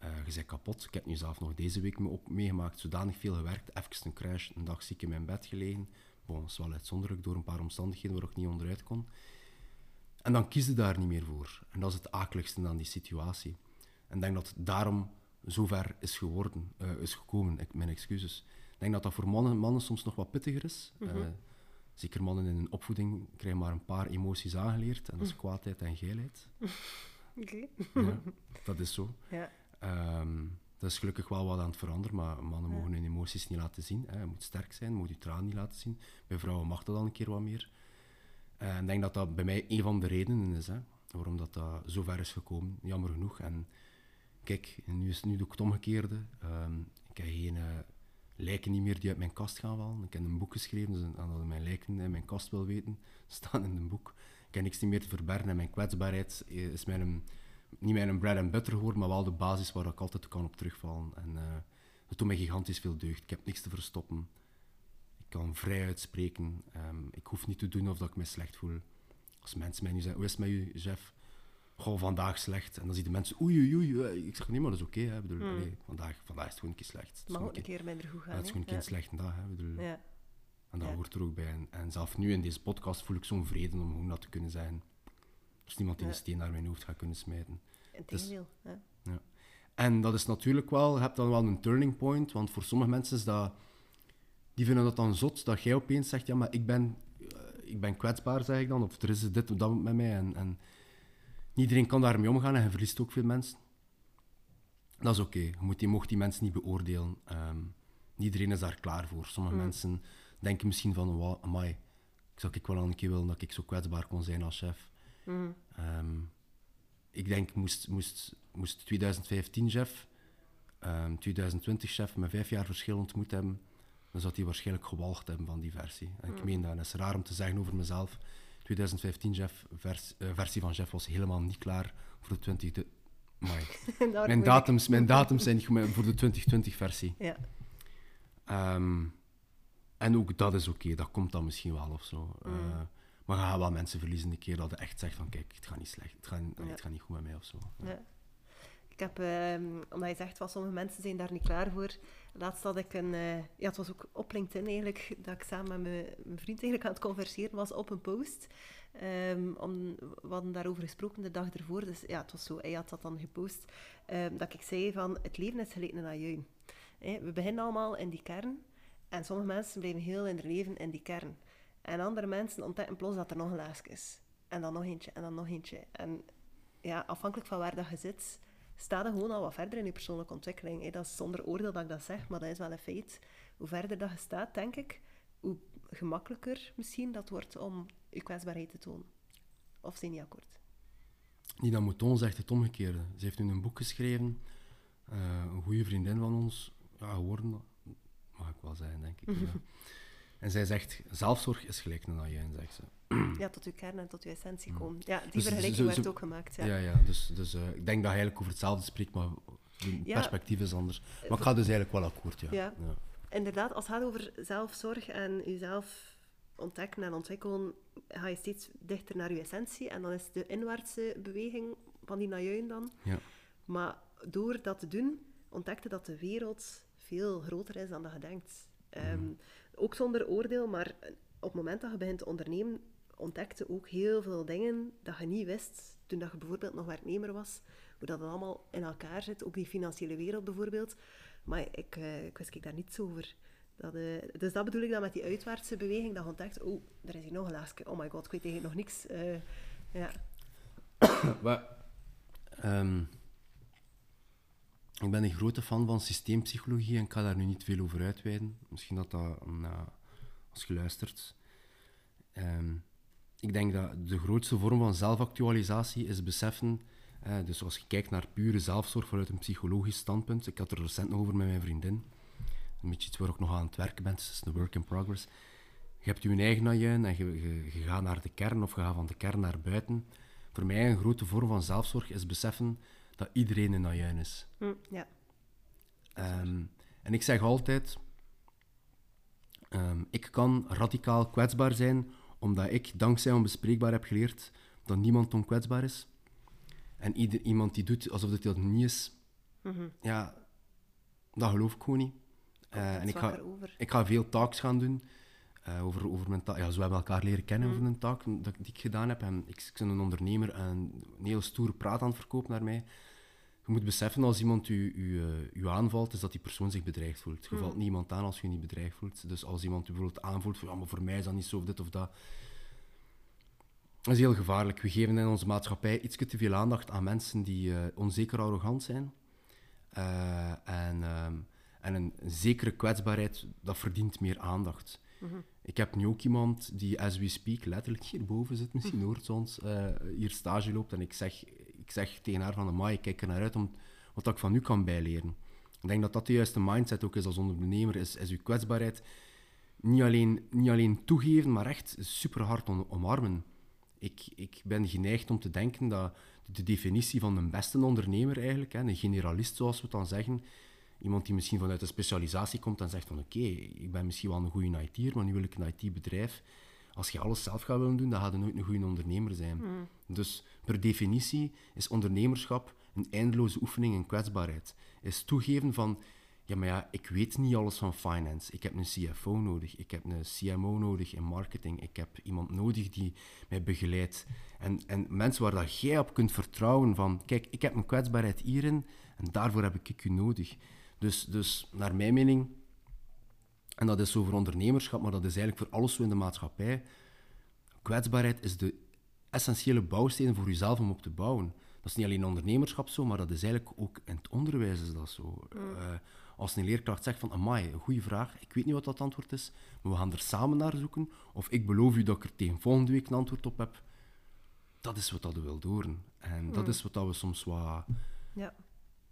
Speaker 2: uh, je bent kapot. Ik heb nu zelf nog deze week me op, meegemaakt, zodanig veel gewerkt, even een crash, een dag ziek in mijn bed gelegen. Bon, dat is wel uitzonderlijk door een paar omstandigheden waar ik niet onderuit kon. En dan kies je daar niet meer voor. En dat is het akeligste aan die situatie. En ik denk dat het daarom zover is geworden, uh, is gekomen. Ik, mijn excuses. Ik denk dat dat voor mannen, mannen soms nog wat pittiger is. Mm -hmm. uh, zeker mannen in een opvoeding krijgen maar een paar emoties aangeleerd. En dat is kwaadheid en geilheid.
Speaker 1: Oké.
Speaker 2: Okay. ja, dat is zo. Ja. Um, dat is gelukkig wel wat aan het veranderen, maar mannen ja. mogen hun emoties niet laten zien. Hè. Je moet sterk zijn, je moet je traan niet laten zien. Bij vrouwen mag dat dan een keer wat meer. En ik denk dat dat bij mij een van de redenen is, hè, waarom dat, dat zo ver is gekomen, jammer genoeg. En kijk, nu, is, nu doe ik het omgekeerde. Um, ik heb geen uh, lijken niet meer die uit mijn kast gaan vallen. Ik heb een boek geschreven, dus aan dat mijn lijken in mijn kast wil weten, staan in een boek. Ik heb niks meer te verbergen en mijn kwetsbaarheid is mijn, niet mijn bread and butter geworden, maar wel de basis waar ik altijd kan op terugvallen. En uh, dat doet mij gigantisch veel deugd. Ik heb niks te verstoppen kan vrij uitspreken. Um, ik hoef niet te doen of dat ik me slecht voel. Als mensen mij nu zeggen, hoe is het met u, chef? Goh, vandaag slecht. En dan zien de mensen, oei, oei, oei. Ik zeg, nee, maar dat is oké. Okay, bedoel, mm. allee, vandaag, vandaag is het gewoon een keer slecht. Het
Speaker 1: mag ook een keer minder goed gaan. Ja,
Speaker 2: het is gewoon een keer slechte dag. Hè, bedoel.
Speaker 1: Ja.
Speaker 2: En dat hoort er ook bij. En, en, zelf nu in deze podcast voel ik zo'n vrede om gewoon dat te kunnen zijn. Er is niemand die een steen naar mijn hoofd gaat kunnen smijten.
Speaker 1: Integendeel, dus,
Speaker 2: ja. En dat is natuurlijk wel, je hebt dan wel een turning point, want voor sommige mensen is dat die vinden dat dan zot dat jij opeens zegt: Ja, maar ik ben, uh, ik ben kwetsbaar, zeg ik dan, of er is dit of dat met mij. En, en niet iedereen kan daarmee omgaan en je verliest ook veel mensen. Dat is oké, okay. je mocht die mensen niet beoordelen. Um, niet iedereen is daar klaar voor. Sommige mm. mensen denken misschien van: wow, amai, ik zou ik wel een keer willen dat ik zo kwetsbaar kon zijn als chef.
Speaker 1: Mm.
Speaker 2: Um, ik denk, moest, moest, moest 2015 chef ehm 2020-chef met vijf jaar verschil ontmoet hebben, dan zou hij waarschijnlijk gewalgd hebben van die versie. En ik meen dat, en dat is raar om te zeggen over mezelf. 2015 vers, uh, versie van Jeff was helemaal niet klaar voor de 20... De, mijn, datums, mijn datums zijn voor de 2020 versie. Ja. Um, en ook dat is oké, okay, dat komt dan misschien wel of zo. Mm. Uh, maar gaat wel mensen verliezen een keer dat je echt zegt van kijk, het gaat niet slecht, het gaat, ja. het gaat niet goed met mij of zo. Ja.
Speaker 1: Ik heb, uh, omdat je zegt van sommige mensen zijn daar niet klaar voor. Laatst had ik een, uh, ja het was ook op LinkedIn eigenlijk, dat ik samen met mijn, vriend eigenlijk aan het converseren was op een post. Um, om, we hadden daarover gesproken de dag ervoor, dus ja, het was zo, hij had dat dan gepost, um, dat ik zei van, het leven is geleden een ajuin. we beginnen allemaal in die kern, en sommige mensen blijven heel in hun leven in die kern. En andere mensen ontdekken plots dat er nog een laagje is. En dan nog eentje, en dan nog eentje. En ja, afhankelijk van waar dat je zit, sta je gewoon al wat verder in je persoonlijke ontwikkeling. Dat is zonder oordeel dat ik dat zeg, maar dat is wel een feit. Hoe verder dat je staat, denk ik, hoe gemakkelijker misschien dat wordt om je kwetsbaarheid te tonen. Of zijn niet akkoord?
Speaker 2: Nina Mouton zegt het omgekeerde. Ze heeft nu een boek geschreven, uh, een goede vriendin van ons, ja, geworden, mag ik wel zijn, denk ik. ja. En zij zegt, zelfzorg is gelijk een ajuin, zegt ze.
Speaker 1: Ja, tot uw kern en tot uw essentie komen. Ja, die dus, vergelijking werd ook gemaakt. Ja,
Speaker 2: ja, ja dus, dus uh, ik denk dat hij eigenlijk over hetzelfde spreekt, maar het perspectief is anders. Maar ik ga dus eigenlijk wel akkoord, ja. ja.
Speaker 1: Inderdaad, als het gaat over zelfzorg en jezelf ontdekken en ontwikkelen, ga je steeds dichter naar je essentie. En dan is de inwaartse beweging van die najuin dan. Ja. Maar door dat te doen, ontdekte dat de wereld veel groter is dan dat je denkt. Ehm, mm. Ook zonder oordeel, maar op het moment dat je begint te ondernemen, ontdekte ook heel veel dingen dat je niet wist toen dat je bijvoorbeeld nog werknemer was. Hoe dat allemaal in elkaar zit, ook die financiële wereld bijvoorbeeld. Maar ik, uh, ik wist ik daar niets over. Dat, uh, dus dat bedoel ik dan met die uitwaartse beweging, dat je ontdekt, oh, er is hier nog een laagje. Oh my god, ik weet eigenlijk nog niks. Uh, ja.
Speaker 2: maar, um, ik ben een grote fan van systeempsychologie en ik ga daar nu niet veel over uitweiden. Misschien dat dat, als je luistert. Um, ik denk dat de grootste vorm van zelfactualisatie is beseffen. Uh, dus als je kijkt naar pure zelfzorg vanuit een psychologisch standpunt. Ik had er recent nog over met mijn vriendin. Een beetje iets waar ik nog aan het werken ben. Dus het is een work in progress. Je hebt je eigen ajuin en je, je, je, gaat naar de kern of je gaat van de kern naar buiten. Voor mij een grote vorm van zelfzorg is beseffen dat iedereen een ajuin is.
Speaker 1: Mm, ja.
Speaker 2: Um, en ik zeg altijd, um, ik kan radicaal kwetsbaar zijn, omdat ik dankzij onbespreekbaar heb geleerd dat niemand onkwetsbaar is. En ieder, iemand die doet alsof dat, dat niet is, mm -hmm. ja, dat geloof ik gewoon niet. Uh, en ik ga, ik ga veel talks gaan doen uh, over, over mijn taak. Ja, zo hebben we elkaar leren kennen mm. over een taak dat, die ik gedaan heb. En ik, ik ben een ondernemer en een heel stoere praat aan het verkopen naar mij je moet beseffen als iemand u, u, uh, u aanvalt, is dat die persoon zich bedreigd voelt. Je valt mm. niemand aan als je je niet bedreigd voelt. Dus als iemand u bijvoorbeeld aanvoelt, van, ja, maar voor mij is dat niet zo of dit of dat. Dat is heel gevaarlijk. We geven in onze maatschappij iets te veel aandacht aan mensen die uh, onzeker arrogant zijn. Uh, en, ehm, en een, zekere kwetsbaarheid, dat verdient meer aandacht. Mm -hmm. Ik heb nu ook iemand die, as we speak, letterlijk hierboven zit, misschien hoort ons, hier stage loopt. En ik zeg, ik zeg tegen haar van, amai, ik kijk er naar uit om wat ik van u kan bijleren. Ik denk dat dat de juiste mindset ook is als ondernemer, is, is uw kwetsbaarheid niet alleen, niet alleen toegeven, maar echt super hard omarmen. Ik, ik ben geneigd om te denken dat de definitie van een beste ondernemer eigenlijk, hè, een generalist zoals we het dan zeggen, iemand die misschien vanuit een specialisatie komt en zegt van oké, ik ben misschien wel een goede IT'er, maar nu wil ik een IT-bedrijf als je alles zelf gaat willen doen, dan ga je nooit een goede ondernemer zijn. Hmm. Dus per definitie is ondernemerschap een eindeloze oefening in kwetsbaarheid. Is toegeven van, ja, maar ja, ik weet niet alles van finance. Ik heb een CFO nodig, ik heb een CMO nodig in marketing, ik heb iemand nodig die mij begeleidt. En, en mensen waar dat jij op kunt vertrouwen van, kijk, ik heb een kwetsbaarheid hierin en daarvoor heb ik u nodig. Dus, dus naar mijn mening en dat is zo voor ondernemerschap, maar dat is eigenlijk voor alles zo in de maatschappij. Kwetsbaarheid is de essentiële bouwsteen voor jezelf om op te bouwen. Dat is niet alleen ondernemerschap zo, maar dat is eigenlijk ook in het onderwijs is dat zo. Mm. Uh, als een leerkracht zegt van, amai, een goede vraag, ik weet niet wat dat antwoord is, maar we gaan er samen naar zoeken, of ik beloof u dat ik er tegen volgende week een antwoord op heb, dat is wat dat we wil doen. En dat mm. is wat dat we soms wat ja.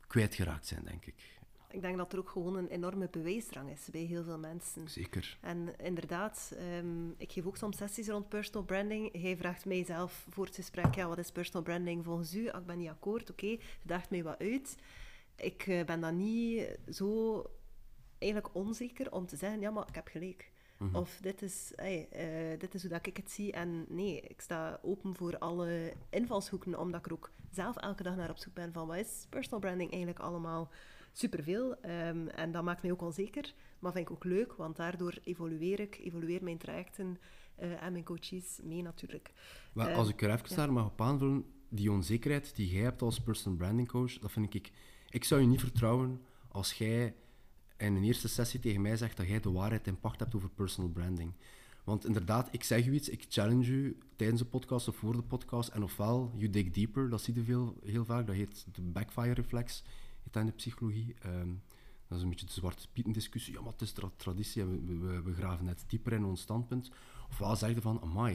Speaker 2: kwijtgeraakt zijn, denk ik.
Speaker 1: Ik denk dat er ook gewoon een enorme bewijsdrang is bij heel veel mensen.
Speaker 2: Zeker.
Speaker 1: En inderdaad, ehm, ik geef ook soms sessies rond personal branding. Hij vraagt mij zelf voor het gesprek, ja, wat is personal branding volgens u? Ah, ik ben niet akkoord, oké, okay. daagt mij wat uit. Ik eh, ben dan niet zo eigenlijk onzeker om te zeggen, ja, maar ik heb gelijk. Mhm. Of dit is, hey, uh, dit is hoe dat ik het zie. En nee, ik sta open voor alle invalshoeken, omdat ik er ook zelf elke dag naar op zoek ben van wat is personal branding eigenlijk allemaal superveel. Um, en dat maakt mij ook onzeker, maar vind ik ook leuk, want daardoor evolueer ik, evolueer mijn trajecten uh, en mijn coaches mee natuurlijk.
Speaker 2: Maar als ik er even ja. daar mag op aanvullen, die onzekerheid die jij hebt als personal branding coach, dat vind ik... Ik zou je niet vertrouwen als jij in een eerste sessie tegen mij zegt dat jij de waarheid en pacht hebt over personal branding. Want inderdaad, ik zeg u iets, ik challenge u tijdens de podcast of voor de podcast. En ofwel, you dig deeper, dat zie je veel, heel vaak. Dat heet de backfire reflex, heet dat in de psychologie. Ehm, dat is een beetje de zwarte pieten discussie. Ja, maar het is tra traditie we, we, we, graven net dieper in ons standpunt. Ofwel zeg je van, amai,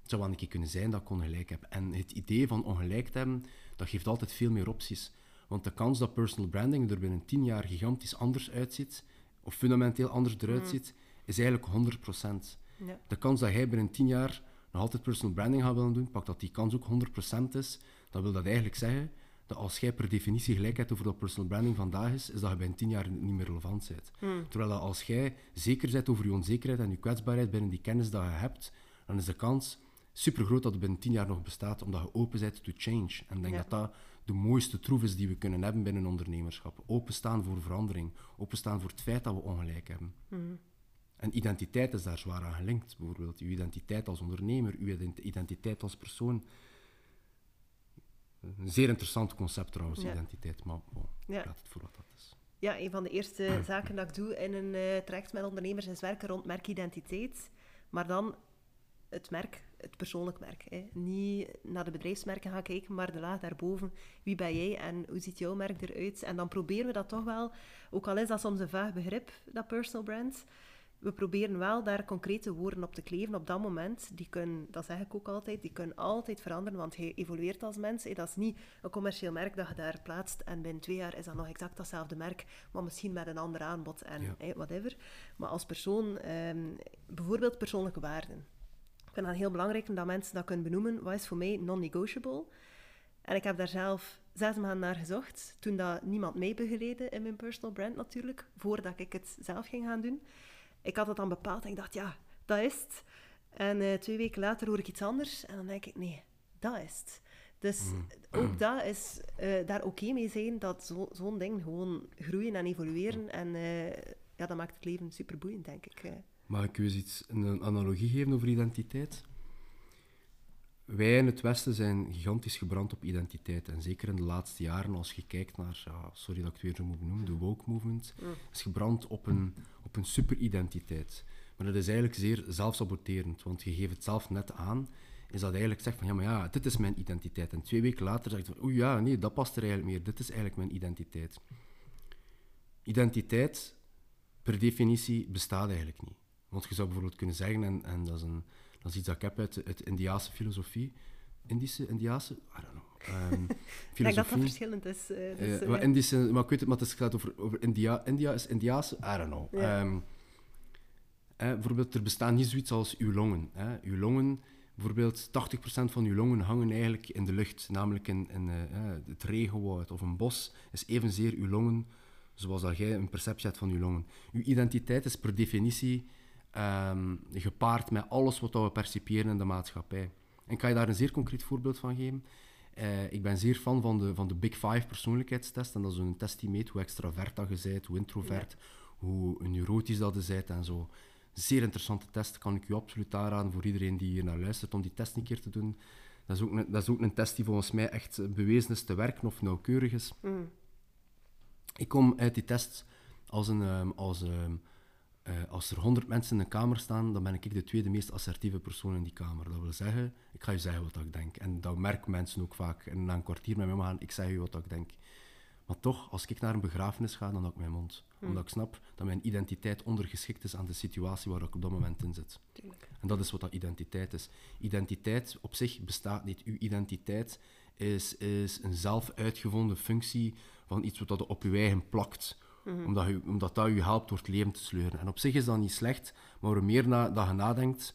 Speaker 2: het zou wel een keer kunnen zijn dat ik ongelijk heb. En het idee van ongelijk te hebben, dat geeft altijd veel meer opties. Want de kans dat personal branding er binnen 10 jaar gigantisch anders uitziet, of fundamenteel anders eruit mm. ziet, is eigenlijk 100%. Ja. De kans dat jij binnen 10 jaar nog altijd personal branding gaat willen doen, pak dat die kans ook 100% is, dan wil dat eigenlijk zeggen dat als jij per definitie gelijk hebt over dat personal branding vandaag is, is dat je binnen 10 jaar niet meer relevant bent. Mm. Terwijl dat als jij zeker bent over je onzekerheid en je kwetsbaarheid binnen die kennis dat je hebt, dan is de kans super groot dat het binnen 10 jaar nog bestaat, omdat je open bent to change. En ik denk dat dat de mooiste troef is die we kunnen hebben binnen ondernemerschap. Openstaan voor verandering, openstaan voor het feit dat we ongelijk hebben. Mm. En identiteit is daar zwaar aan gelinkt. Bijvoorbeeld uw identiteit als ondernemer, uw identiteit als persoon. Een zeer interessant concept trouwens, identiteit, maar bon, ja. laat het voor wat dat is.
Speaker 1: Ja, een van de eerste zaken dat ik doe in een uh, traject met ondernemers is werken rond merkidentiteit. Maar dan het merk, het persoonlijk merk. Hè. Niet naar de bedrijfsmerken gaan kijken, maar de laag daarboven. Wie ben jij en hoe ziet jouw merk eruit? En dan proberen we dat toch wel, ook al is dat soms een vaag begrip, dat personal brand. We proberen wel daar concrete woorden op te kleven op dat moment. Die kunnen, dat zeg ik ook altijd, die kunnen altijd veranderen, want hij evolueert als mens. Dat is niet een commercieel merk dat je daar plaatst en binnen twee jaar is dat nog exact datzelfde merk, maar misschien met een ander aanbod en whatever. Maar als persoon, ehm, bijvoorbeeld persoonlijke waarden ik vind dat heel belangrijk dat mensen dat kunnen benoemen. Wat is voor mij non-negotiable? En ik heb daar zelf zes maanden naar gezocht, toen dat niemand mij begeleidde in mijn personal brand natuurlijk, voordat ik het zelf ging gaan doen. Ik had het dan bepaald en ik dacht, ja, dat is het. En uh, twee weken later hoor ik iets anders en dan denk ik, nee, dat is het. Dus mm. ook dat is uh, daar oké mee zijn, dat zo'n zo ding gewoon groeien en evolueren. En uh, ja, dat maakt het leven super boeiend, denk ik.
Speaker 2: Mag ik u eens iets, een analogie geven over identiteit? Wij in het Westen zijn gigantisch gebrand op identiteit. En zeker in de laatste jaren, als je kijkt naar, ja, sorry dat ik het weer zo moet benoemen, de woke movement, is gebrand op een, een superidentiteit. Maar dat is eigenlijk zeer zelfsaboterend, want je geeft het zelf net aan, is dat eigenlijk zegt van, ja, maar ja, dit is mijn identiteit. En twee weken later zeg je van, oeh ja, nee, dat past er eigenlijk meer, dit is eigenlijk mijn identiteit. Identiteit, per definitie, bestaat eigenlijk niet. Want je zou bijvoorbeeld kunnen zeggen, en, en dat, is een, dat is iets dat ik heb uit, uit Indiaanse filosofie. Indische, Indiaanse? I don't know. Um,
Speaker 1: ik denk dat dat verschillend is. Dus,
Speaker 2: uh, maar, Indische, maar ik weet het, maar het gaat over, over India. India is Indiaanse? I don't know. Ja. Um, eh, bijvoorbeeld, er bestaan niet zoiets als uw longen. Hè. Uw longen, bijvoorbeeld 80% van uw longen hangen eigenlijk in de lucht. Namelijk in, in uh, het regenwoud of een bos is evenzeer uw longen zoals dat jij een perceptie hebt van uw longen. Uw identiteit is per definitie um, gepaard met alles wat we percipiëren in de maatschappij. En ik kan je daar een zeer concreet voorbeeld van geven. Uh, ik ben zeer fan van de, van de Big Five persoonlijkheidstest. En dat is een test die meet hoe extravert dat je bent, hoe introvert, hoe neurotisch dat je bent en zo. Zeer interessante test, kan ik u absoluut aanraden voor iedereen die hier naar luistert om die test een keer te doen. Dat is ook een, dat is ook een test die volgens mij echt bewezen is te werken of nauwkeurig is. Mm. Ik kom uit die test als een, um, als, um, uh, als er honderd mensen in een kamer staan, dan ben ik de tweede meest assertieve persoon in die kamer. Dat wil zeggen, ik ga je zeggen wat ik denk. En dat merken mensen ook vaak. En na een kwartier met mij gaan, ik zeg je wat ik denk. Maar toch, als ik naar een begrafenis ga, dan hou ik mijn mond. Hmm. Omdat ik snap dat mijn identiteit ondergeschikt is aan de situatie waar ik op dat moment in zit. Tuurlijk. En dat is wat dat identiteit is. Identiteit op zich bestaat niet. Uw identiteit is, is een zelf uitgevonden functie van iets wat je op je eigen plakt omdat, je, omdat dat je helpt door het leven te sleuren. En op zich is dat niet slecht, maar hoe meer na, dat je nadenkt,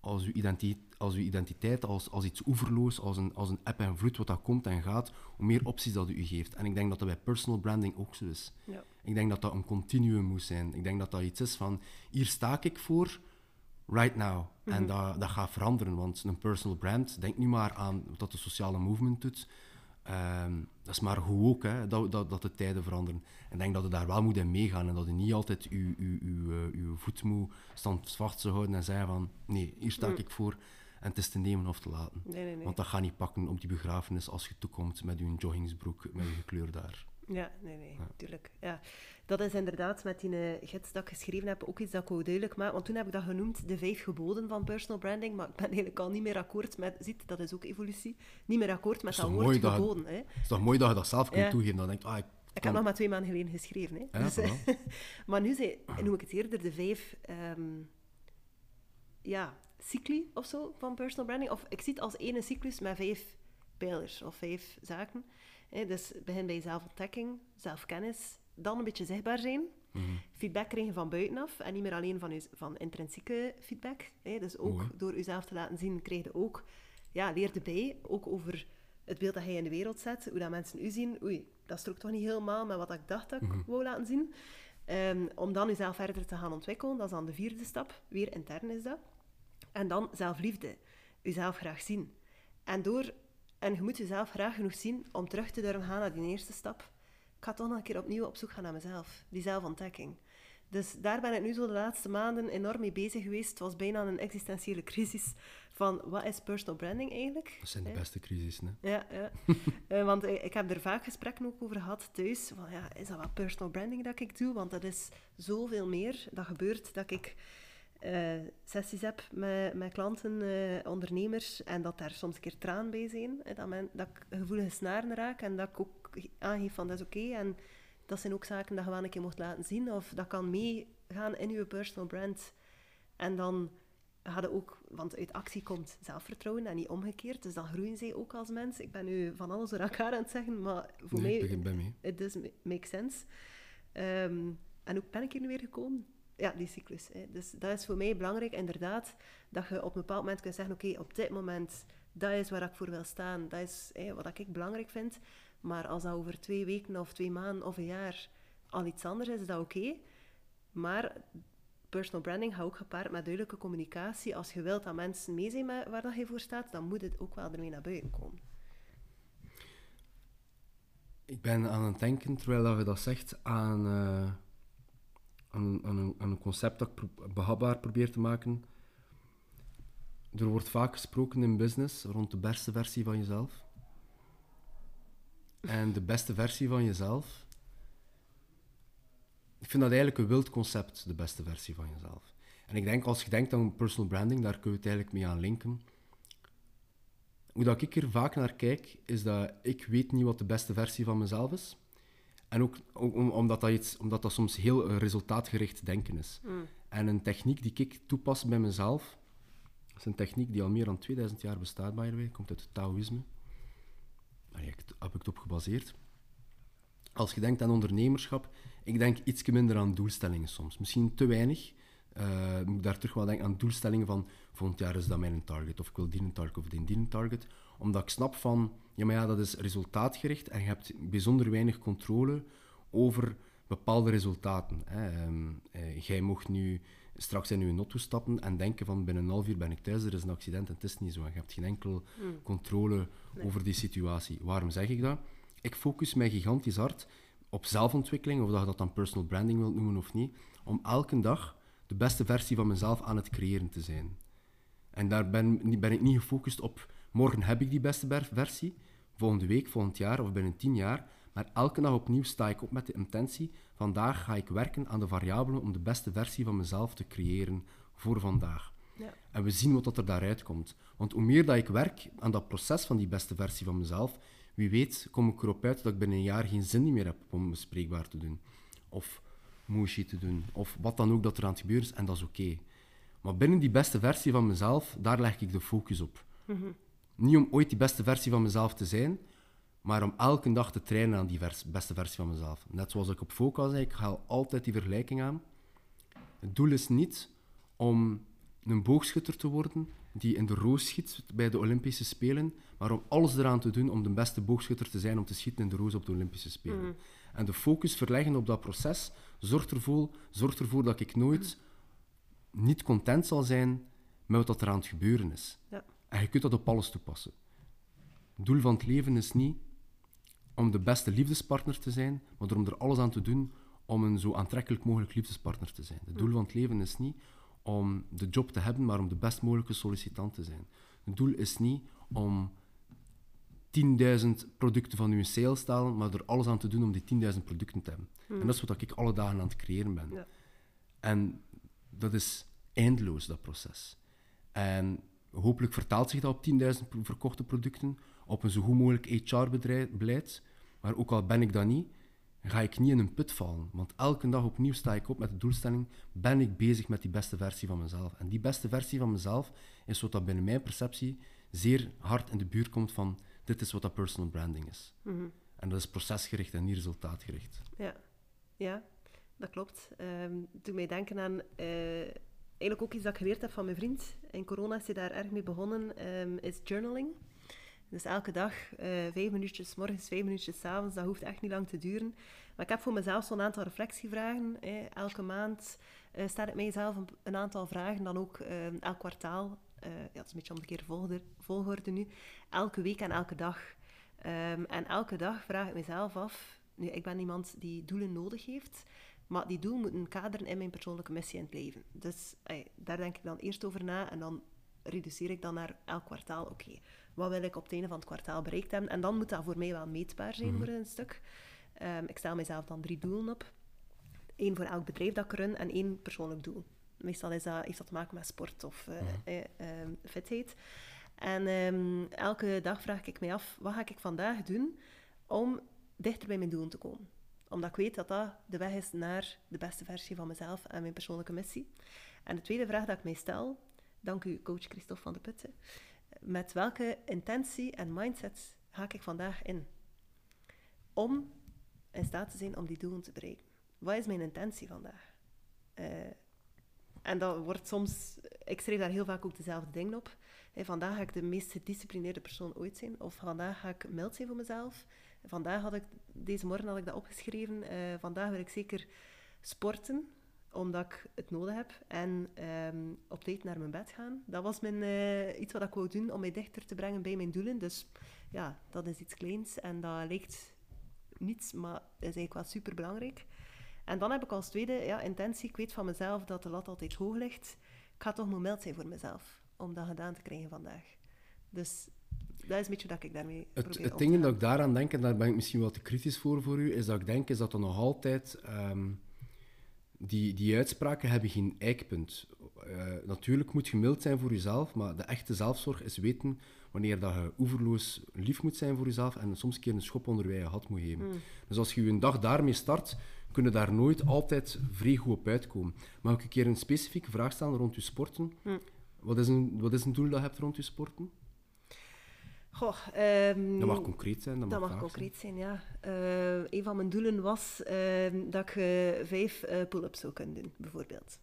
Speaker 2: als je identiteit, als, je identiteit als, als iets oeverloos, als een, als een app en vloed, wat dat komt en gaat, hoe meer opties dat u geeft. En ik denk dat dat bij personal branding ook zo is.
Speaker 1: Ja.
Speaker 2: Ik denk dat dat een continuum moet zijn. Ik denk dat dat iets is van, hier sta ik voor, right now. En dat, dat gaat veranderen, want een personal brand, denk nu maar aan wat de sociale movement doet. Ehm, dat is maar goed ook, hè, dat, dat, dat de tijden veranderen. En ik denk dat je daar wel moet in meegaan en dat je niet altijd je, je, je, je voet moet standvast zou houden en zeggen van nee, hier sta ik voor en het is te nemen of te laten.
Speaker 1: Nee, nee, nee.
Speaker 2: Want dat gaat niet pakken op die begrafenis als je toekomt met je joggingsbroek met je gekleurd daar.
Speaker 1: Ja, nee, nee, tuurlijk. Ja. Dat is inderdaad met die eh, gids dat ik geschreven heb ook iets dat ik wou duidelijk maken. Want toen heb ik dat genoemd, de vijf geboden van personal branding. Maar ik ben eigenlijk al niet meer akkoord met... Ziet, dat is ook evolutie. Niet meer akkoord met
Speaker 2: is
Speaker 1: dat woord
Speaker 2: dat
Speaker 1: geboden. Hè.
Speaker 2: Het is toch mooi dat je dat zelf kunt
Speaker 1: Ja.
Speaker 2: toegeven. Dan ah, ik,
Speaker 1: Ik heb nog maar twee maanden geleden geschreven. Hè.
Speaker 2: Ja,
Speaker 1: Dus, eh, maar nu zei, noem ik het eerder de vijf ehm, ja, cycli of zo van personal branding. Of ik zie het als ene cyclus met vijf pijlers of vijf zaken. Hè. Dus begin bij zelfontdekking, zelfkennis, dan een beetje zichtbaar zijn.
Speaker 2: Mhm.
Speaker 1: Feedback krijgen van buitenaf en niet meer alleen van, u, van intrinsieke feedback. Hè. Dus ook
Speaker 2: Mooi.
Speaker 1: door uzelf te laten zien, krijg je ook, ja, leer je bij, ook over het beeld dat jij in de wereld zet, hoe dat mensen u zien. Oei, dat strookt toch niet helemaal met wat ik dacht dat ik wou laten zien. Ehm, om dan jezelf verder te gaan ontwikkelen, dat is dan de vierde stap. Weer intern is dat. En dan zelfliefde. Jezelf graag zien. En, door, en je moet jezelf graag genoeg zien om terug te durven gaan naar die eerste stap. Ik ga toch nog een keer opnieuw op zoek gaan naar mezelf. Die zelfontdekking. Dus daar ben ik nu zo de laatste maanden enorm mee bezig geweest. Het was bijna een existentiële crisis van wat is personal branding eigenlijk?
Speaker 2: dat zijn de beste crisis. Hè?
Speaker 1: Ja, ja. Eh, want ik, ik heb er vaak gesprekken ook over gehad thuis. Van, ja, is dat wel personal branding dat ik doe? Want dat is zoveel meer. Dat gebeurt dat ik eh, sessies heb met, met klanten, eh, ondernemers, en dat daar soms een keer traan bij zijn. Hè, dat, men, dat ik gevoelige snaren raak en dat ik ook aangeef van dat is oké. en dat zijn ook zaken dat je wel een keer mocht laten zien. Of dat kan meegaan in je personal brand. En dan je ook, want uit actie komt zelfvertrouwen en niet omgekeerd. Dus dan groeien zij ook als mens. Ik ben nu van alles door elkaar aan het zeggen, maar voor
Speaker 2: Nee,
Speaker 1: mij, it does ma- make sense. Ehm, en hoe ben ik hier nu weer gekomen? Ja, die cyclus. Hè. Dus dat is voor mij belangrijk, inderdaad, dat je op een bepaald moment kunt zeggen, oké, op dit moment, dat is waar ik voor wil staan. Dat is hè, wat ik belangrijk vind. Maar als dat over twee weken of twee maanden of een jaar al iets anders is, is dat oké. Maar personal branding gaat ook gepaard met duidelijke communicatie. Als je wilt dat mensen mee zijn met waar dat je voor staat, dan moet het ook wel ermee naar buiten komen.
Speaker 2: Ik ben aan het denken, terwijl je dat zegt, aan, eh, aan, een, concept dat ik behapbaar probeer te maken. Er wordt vaak gesproken in business rond de beste versie van jezelf. En de beste versie van jezelf. Ik vind dat eigenlijk een wild concept, de beste versie van jezelf. En ik denk, als je denkt aan personal branding, daar kun je het eigenlijk mee aan linken. Hoe dat ik er vaak naar kijk, is dat ik weet niet wat de beste versie van mezelf is. En ook ook om- omdat, dat iets, omdat dat soms heel eh, resultaatgericht denken is. En een techniek die ik toepas bij mezelf, dat is een techniek die al meer dan 2000 jaar bestaat, by the way, komt uit het Taoïsme. Daar heb ik het- op gebaseerd. Als je denkt aan ondernemerschap, ik denk iets minder aan doelstellingen soms. Misschien te weinig. Eh, moet ik daar terug wel denken aan doelstellingen van volgend jaar is dat mijn target, of ik wil die een target of die een target. Omdat ik snap van, ja maar ja, dat is resultaatgericht en je hebt bijzonder weinig controle over bepaalde resultaten. Hè. Ehm, eh, jij mocht nu straks in je auto stappen en denken van binnen een half uur ben ik thuis, er is een accident en het is niet zo. En je hebt geen enkel controle over die situatie. Waarom zeg ik dat? Ik focus mij gigantisch hard op zelfontwikkeling, of dat je dat dan personal branding wilt noemen of niet, om elke dag de beste versie van mezelf aan het creëren te zijn. En daar ben, ben ik niet gefocust op morgen heb ik die beste versie, volgende week, volgend jaar of binnen tien jaar. Maar elke dag opnieuw sta ik op met de intentie, vandaag ga ik werken aan de variabelen om de beste versie van mezelf te creëren voor vandaag.
Speaker 1: Ja.
Speaker 2: En we zien wat dat er daaruit komt. Want hoe meer dat ik werk aan dat proces van die beste versie van mezelf, wie weet kom ik erop uit dat ik binnen een jaar geen zin meer heb om bespreekbaar te doen. Of moesje te doen. Of wat dan ook dat er aan het gebeuren is. En dat is oké. Maar binnen die beste versie van mezelf, daar leg ik de focus op. Niet om ooit die beste versie van mezelf te zijn, maar om elke dag te trainen aan die vers- beste versie van mezelf. Net zoals ik op Foca zei, ik haal altijd die vergelijking aan. Het doel is niet om een boogschutter te worden die in de roos schiet bij de Olympische Spelen, maar om alles eraan te doen om de beste boogschutter te zijn om te schieten in de roos op de Olympische Spelen. En de focus verleggen op dat proces zorgt ervoor, zorgt ervoor dat ik nooit niet content zal zijn met wat er aan het gebeuren is.
Speaker 1: Ja.
Speaker 2: En je kunt dat op alles toepassen. Het doel van het leven is niet om de beste liefdespartner te zijn, maar om er alles aan te doen om een zo aantrekkelijk mogelijk liefdespartner te zijn. Het doel van het leven is niet om de job te hebben, maar om de best mogelijke sollicitant te zijn. Het doel is niet om 10.000 producten van uw sales te halen, maar er alles aan te doen om die 10.000 producten te hebben. En dat is wat ik alle dagen aan het creëren ben.
Speaker 1: Ja.
Speaker 2: En dat is eindeloos, dat proces. En hopelijk vertaalt zich dat op 10.000 pro- verkochte producten, op een zo goed mogelijk HR-beleid. Maar ook al ben ik dat niet, ga ik niet in een put vallen. Want elke dag opnieuw sta ik op met de doelstelling, ben ik bezig met die beste versie van mezelf. En die beste versie van mezelf is wat dat binnen mijn perceptie zeer hard in de buurt komt van, dit is wat dat personal branding is. En dat is procesgericht en niet resultaatgericht.
Speaker 1: Ja, ja dat klopt. Ehm doet mij denken aan eh, eigenlijk ook iets dat ik geleerd heb van mijn vriend. In corona is hij daar erg mee begonnen, ehm, is journaling. Dus elke dag eh, vijf minuutjes, morgens vijf minuutjes, avonds. Dat hoeft echt niet lang te duren. Maar ik heb voor mezelf zo'n aantal reflectievragen. elke maand eh stel ik mijzelf een, aantal vragen, dan ook eh, elk kwartaal. Eh, ja, het is een beetje omgekeerde volgorde, volgorde nu. Elke week en elke dag. Ehm, en elke dag vraag ik mezelf af... Nu, ik ben iemand die doelen nodig heeft, maar die doelen moeten kaderen in mijn persoonlijke missie in het leven. Dus ey, daar denk ik dan eerst over na en dan reduceer ik dan naar elk kwartaal. Oké, wat wil ik op het einde van het kwartaal bereikt hebben? En dan moet dat voor mij wel meetbaar zijn voor een stuk. Ehm, ik stel mezelf dan drie doelen op. Eén voor elk bedrijf dat ik run en één persoonlijk doel. Meestal is dat, heeft dat te maken met sport of ehm, fitheid. En ehm, elke dag vraag ik mij af, wat ga ik vandaag doen om dichter bij mijn doelen te komen? Omdat ik weet dat dat de weg is naar de beste versie van mezelf en mijn persoonlijke missie. En de tweede vraag dat ik mij stel, dank u coach Christophe van de Putten, met welke intentie en mindset ga ik vandaag in? Om in staat te zijn om die doelen te bereiken. Wat is mijn intentie vandaag? Eh, en dat wordt soms... Ik schrijf daar heel vaak ook dezelfde dingen op. Vandaag ga ik de meest gedisciplineerde persoon ooit zijn. Of vandaag ga ik mild zijn voor mezelf. Vandaag had ik... Deze morgen had ik dat opgeschreven. Eh, vandaag wil ik zeker sporten, omdat ik het nodig heb. En ehm, op tijd naar mijn bed gaan. Dat was mijn, eh, iets wat ik wou doen om mij dichter te brengen bij mijn doelen. Dus ja, dat is iets kleins. En dat lijkt niets, maar is eigenlijk wel superbelangrijk. En dan heb ik als tweede ja, intentie. Ik weet van mezelf dat de lat altijd hoog ligt. Ik ga toch maar mild zijn voor mezelf. Om dat gedaan te krijgen vandaag. Dus dat is een beetje dat ik daarmee
Speaker 2: Het,
Speaker 1: probeer
Speaker 2: het
Speaker 1: om
Speaker 2: ding dat ik daaraan denk, en daar ben ik misschien wel te kritisch voor voor u, is dat ik denk is dat er nog altijd... ehm, die, die uitspraken hebben geen eikpunt. Eh, natuurlijk moet je mild zijn voor jezelf, maar de echte zelfzorg is weten wanneer dat je oeverloos lief moet zijn voor jezelf en soms een keer een schop onder je had moet geven. Dus als je je een dag daarmee start, kun je daar nooit altijd vrij goed op uitkomen. Mag ik een keer een specifieke vraag stellen rond je sporten? Wat, is een, wat is een doel dat je hebt rond je sporten?
Speaker 1: Goh, ehm,
Speaker 2: Dat mag concreet zijn, dat mag,
Speaker 1: Dat mag
Speaker 2: vaag
Speaker 1: concreet zijn, ja. Eh, een van mijn doelen was ehm, dat ik eh, vijf eh, pull-ups zou kunnen doen, bijvoorbeeld.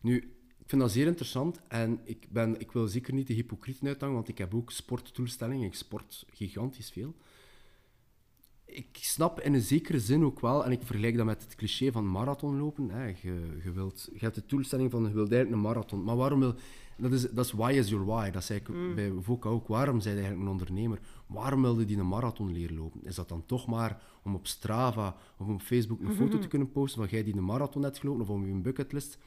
Speaker 2: Nu, ik vind dat zeer interessant en ik, ben, ik wil zeker niet de hypocrieten uithangen, want ik heb ook sportdoelstellingen. Ik sport gigantisch veel. Ik snap in een zekere zin ook wel, en ik vergelijk dat met het cliché van marathonlopen. Hè. Je, je, wilt, je hebt de doelstelling van je wilt eigenlijk een marathon. Maar waarom wil... Dat is, dat is why is your why. Dat zei ik bij Voka ook. Waarom zijn eigenlijk een ondernemer? Waarom wilde die een marathon leren lopen? Is dat dan toch maar om op Strava of op Facebook een foto te kunnen posten van jij die een marathon hebt gelopen of om je bucketlist?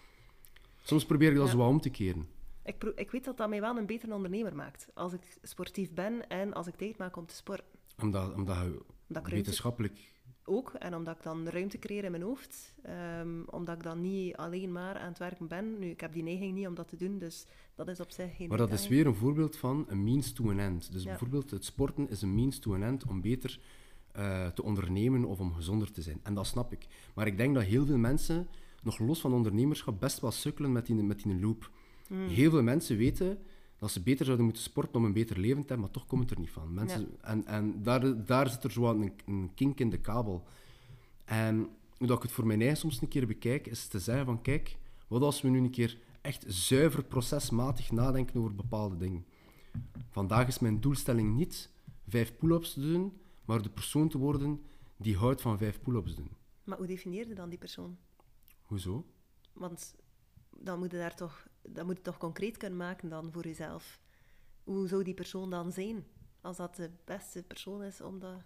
Speaker 2: Soms probeer ik dat
Speaker 1: Ja.
Speaker 2: zo wat om te keren.
Speaker 1: Ik, ik weet dat dat mij wel een betere ondernemer maakt. Als ik sportief ben en als ik tijd maak om te sporten.
Speaker 2: Omdat, omdat je
Speaker 1: Omdat
Speaker 2: wetenschappelijk...
Speaker 1: ook. En omdat ik dan ruimte creëer in mijn hoofd. Ehm, omdat ik dan niet alleen maar aan het werken ben. Nu, ik heb die neiging niet om dat te doen, dus dat is op zich geen
Speaker 2: Maar dat is weer een voorbeeld van een means to an end. Dus
Speaker 1: Ja.
Speaker 2: bijvoorbeeld het sporten is een means to an end om beter eh, te ondernemen of om gezonder te zijn. En dat snap ik. Maar ik denk dat heel veel mensen, nog los van ondernemerschap, best wel sukkelen met die, met die loop. Heel veel mensen weten dat ze beter zouden moeten sporten om een beter leven te hebben, maar toch komt het er niet van. Mensen, En, en daar, daar zit er zo een, een kink in de kabel. En dat ik het voor mijn eigen soms een keer bekijk, is te zeggen van kijk, wat als we nu een keer echt zuiver procesmatig nadenken over bepaalde dingen. Vandaag is mijn doelstelling niet vijf pull-ups te doen, maar de persoon te worden die houdt van vijf pull-ups doen.
Speaker 1: Maar hoe definieer je dan die persoon?
Speaker 2: Hoezo?
Speaker 1: Want dan moet je daar toch, dan moet je toch concreet kunnen maken dan voor jezelf. Hoe zou die persoon dan zijn? Als dat de beste persoon is om dat...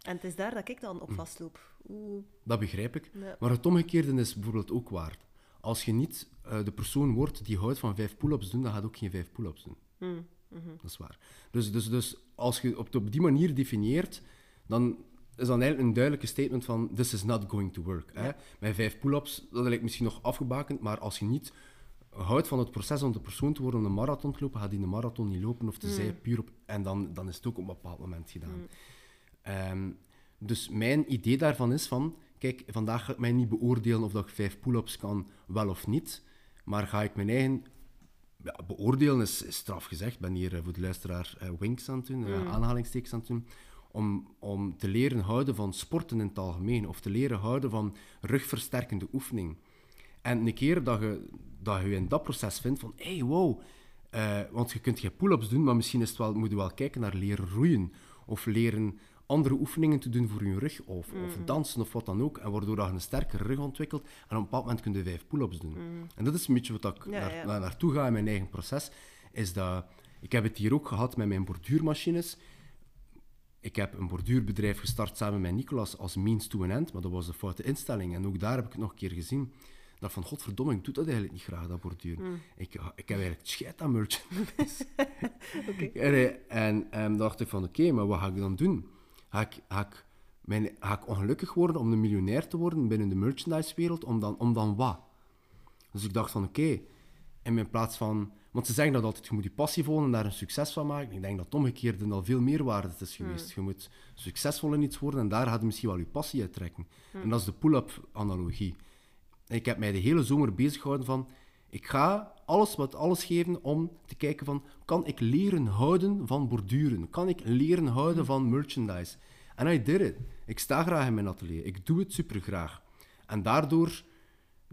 Speaker 1: En het is daar dat ik dan op hm. vastloop. Hoe...
Speaker 2: Dat begrijp ik. Maar het omgekeerde is bijvoorbeeld ook waar. Als je niet uh, de persoon wordt die houdt van vijf pull-ups doen, dan gaat ook geen vijf pull-ups doen. Mm. Dat is waar. Dus, dus, dus als je op, op die manier definieert, dan is dan eigenlijk een duidelijke statement van this is not going to work. Hè? Met vijf pull-ups, dat lijkt misschien nog afgebakend, maar als je niet houdt van het proces om de persoon te worden om een marathon te lopen, gaat die een marathon niet lopen of te mm. zijn puur op... En dan, dan is het ook op een bepaald moment gedaan. Mm. Ehm, dus mijn idee daarvan is van, kijk, vandaag ga ik mij niet beoordelen of dat ik vijf pull-ups kan, wel of niet, maar ga ik mijn eigen ja, beoordelen is, is straf gezegd. Ik ben hier eh, voor de luisteraar uh, winks aan het doen, uh, aanhalingstekens aan het doen. Om, om te leren houden van sporten in het algemeen. Of te leren houden van rugversterkende oefening. En een keer dat je, dat je in dat proces vindt van... Hé, hey, wow... want je kunt geen pull-ups doen, maar misschien is het wel, moet je wel kijken naar leren roeien. Of leren andere oefeningen te doen voor je rug, of, of mhm. dansen of wat dan ook, en waardoor je een sterkere rug ontwikkelt. En op een bepaald moment kun je vijf pull-ups doen. Mhm. En dat is een beetje wat ik naar, naartoe ga in mijn eigen proces, is dat... Ik heb het hier ook gehad met mijn borduurmachines. Ik heb een borduurbedrijf gestart samen met Nicolas als means to an end, maar dat was een foute instelling. En ook daar heb ik het nog een keer gezien. Dat van, godverdomme, ik doe dat eigenlijk niet graag, dat borduur. Mm. Ik, ik heb eigenlijk scheid aan merchandise. okay. en, en, en dacht ik van, oké, maar wat ga ik dan doen? ga ik, ga ik, mijn, ga ik ongelukkig worden om een miljonair te worden binnen de merchandise-wereld, om dan, om dan wat? Dus ik dacht van oké, okay, en in plaats van... Want ze zeggen dat altijd, je moet je passie volgen en daar een succes van maken. Ik denk dat het omgekeerde al veel meer waarde is geweest. Hmm. Je moet succesvol in iets worden en daar gaat je misschien wel je passie uit trekken. Hmm. En dat is de pull-up analogie. Ik heb mij de hele zomer bezig gehouden van... Ik ga alles wat alles geven om te kijken van, kan ik leren houden van borduren? Kan ik leren houden van merchandise? En I did it. Ik sta graag in mijn atelier. Ik doe het super graag. En daardoor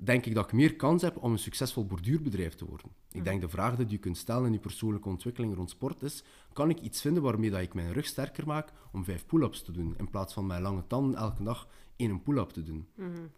Speaker 2: denk ik dat ik meer kans heb om een succesvol borduurbedrijf te worden. Ik denk de vraag die je kunt stellen in je persoonlijke ontwikkeling rond sport is, kan ik iets vinden waarmee dat ik mijn rug sterker maak om vijf pull-ups te doen, in plaats van mijn lange tanden elke dag één pull-up te doen? Mm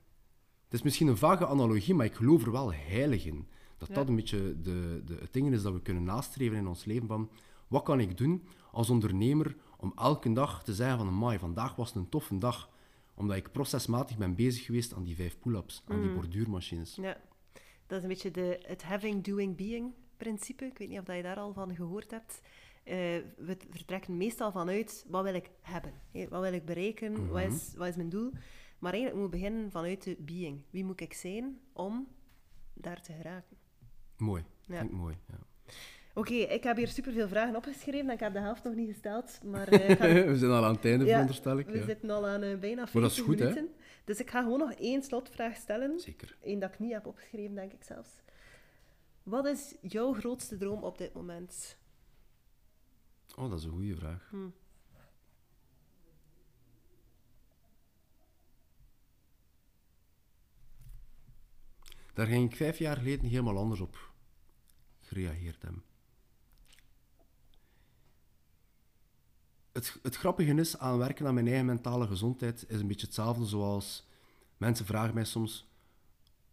Speaker 2: het is misschien een vage analogie, maar ik geloof er wel heilig in. Dat dat een beetje de, de, het ding is dat we kunnen nastreven in ons leven van wat kan ik doen als ondernemer om elke dag te zeggen van amai, vandaag was het een toffe dag omdat ik procesmatig ben bezig geweest aan die vijf pull-ups, aan die mm. borduurmachines.
Speaker 1: Ja, dat is een beetje de, het having, doing, being principe. Ik weet niet of je daar al van gehoord hebt. Uh, we vertrekken meestal vanuit wat wil ik hebben, wat wil ik bereiken, wat, mhm. is, wat is mijn doel. Maar eigenlijk moet beginnen vanuit de being. Wie moet ik zijn om daar te geraken?
Speaker 2: Mooi, ja. vind ik mooi. Ja.
Speaker 1: Oké, ik heb hier superveel vragen opgeschreven. Ik heb de helft nog niet gesteld. Maar,
Speaker 2: uh, we zijn al aan het einde, ja, veronderstel ik.
Speaker 1: We zitten al aan uh, bijna 40 goed, minuten. Hè? Dus ik ga gewoon nog één slotvraag stellen.
Speaker 2: Zeker.
Speaker 1: Eén dat ik niet heb opgeschreven, denk ik zelfs. Wat is jouw grootste droom op dit moment?
Speaker 2: Oh, dat is een goede vraag. Hm. Daar ging ik vijf jaar geleden helemaal anders op gereageerd hebben. Het, het grappige is aan werken aan mijn eigen mentale gezondheid is een beetje hetzelfde zoals mensen vragen mij soms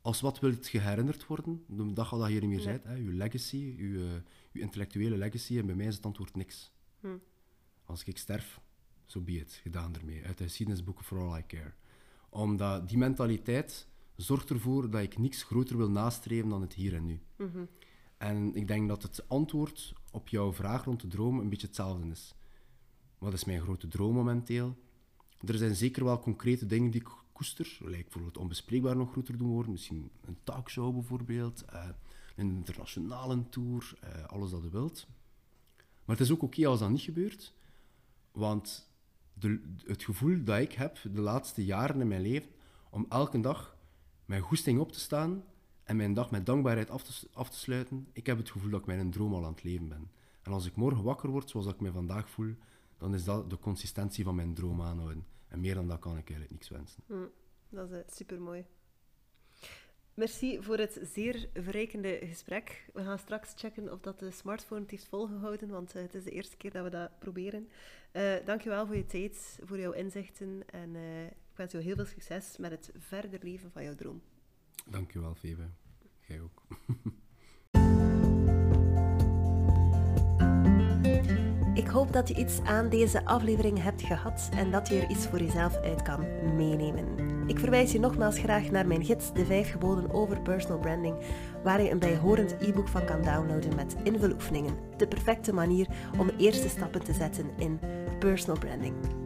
Speaker 2: als wat wil je herinnerd worden? De dag al dat je niet meer zei, je legacy, je, uh, intellectuele legacy. En bij mij is het antwoord niks. Hm. Als ik sterf, zo so be it, gedaan ermee. Uit de geschiedenisboeken For All I Care. Omdat die mentaliteit zorgt ervoor dat ik niks groter wil nastreven dan het hier en nu. Mhm. En ik denk dat het antwoord op jouw vraag rond de droom een beetje hetzelfde is. Wat is mijn grote droom momenteel? Er zijn zeker wel concrete dingen die ik koester. Lijkt bijvoorbeeld onbespreekbaar nog groter doen worden. Misschien een talkshow bijvoorbeeld. Uh, een internationale tour. Uh, alles dat je wilt. Maar het is ook oké als dat niet gebeurt. Want de, het gevoel dat ik heb de laatste jaren in mijn leven om elke dag mijn goesting op te staan en mijn dag met dankbaarheid af te, af te sluiten, ik heb het gevoel dat ik mijn droom al aan het leven ben. En als ik morgen wakker word zoals ik me vandaag voel, dan is dat de consistentie van mijn droom aanhouden. En meer dan dat kan ik eigenlijk niks wensen.
Speaker 1: Mm, dat is uh, super mooi. Merci voor het zeer verrijkende gesprek. We gaan straks checken of dat de smartphone het heeft volgehouden, want uh, het is de eerste keer dat we dat proberen. Uh, dankjewel voor je tijd, voor jouw inzichten en uh, ik wens jou heel veel succes met het verder leven van jouw droom.
Speaker 2: Dankjewel, Febe. Jij ook.
Speaker 1: Ik hoop dat je iets aan deze aflevering hebt gehad en dat je er iets voor jezelf uit kan meenemen. Ik verwijs je nogmaals graag naar mijn gids De 5 geboden over personal branding, waar je een bijhorend e-book van kan downloaden met invuloefeningen. De perfecte manier om eerste stappen te zetten in personal branding.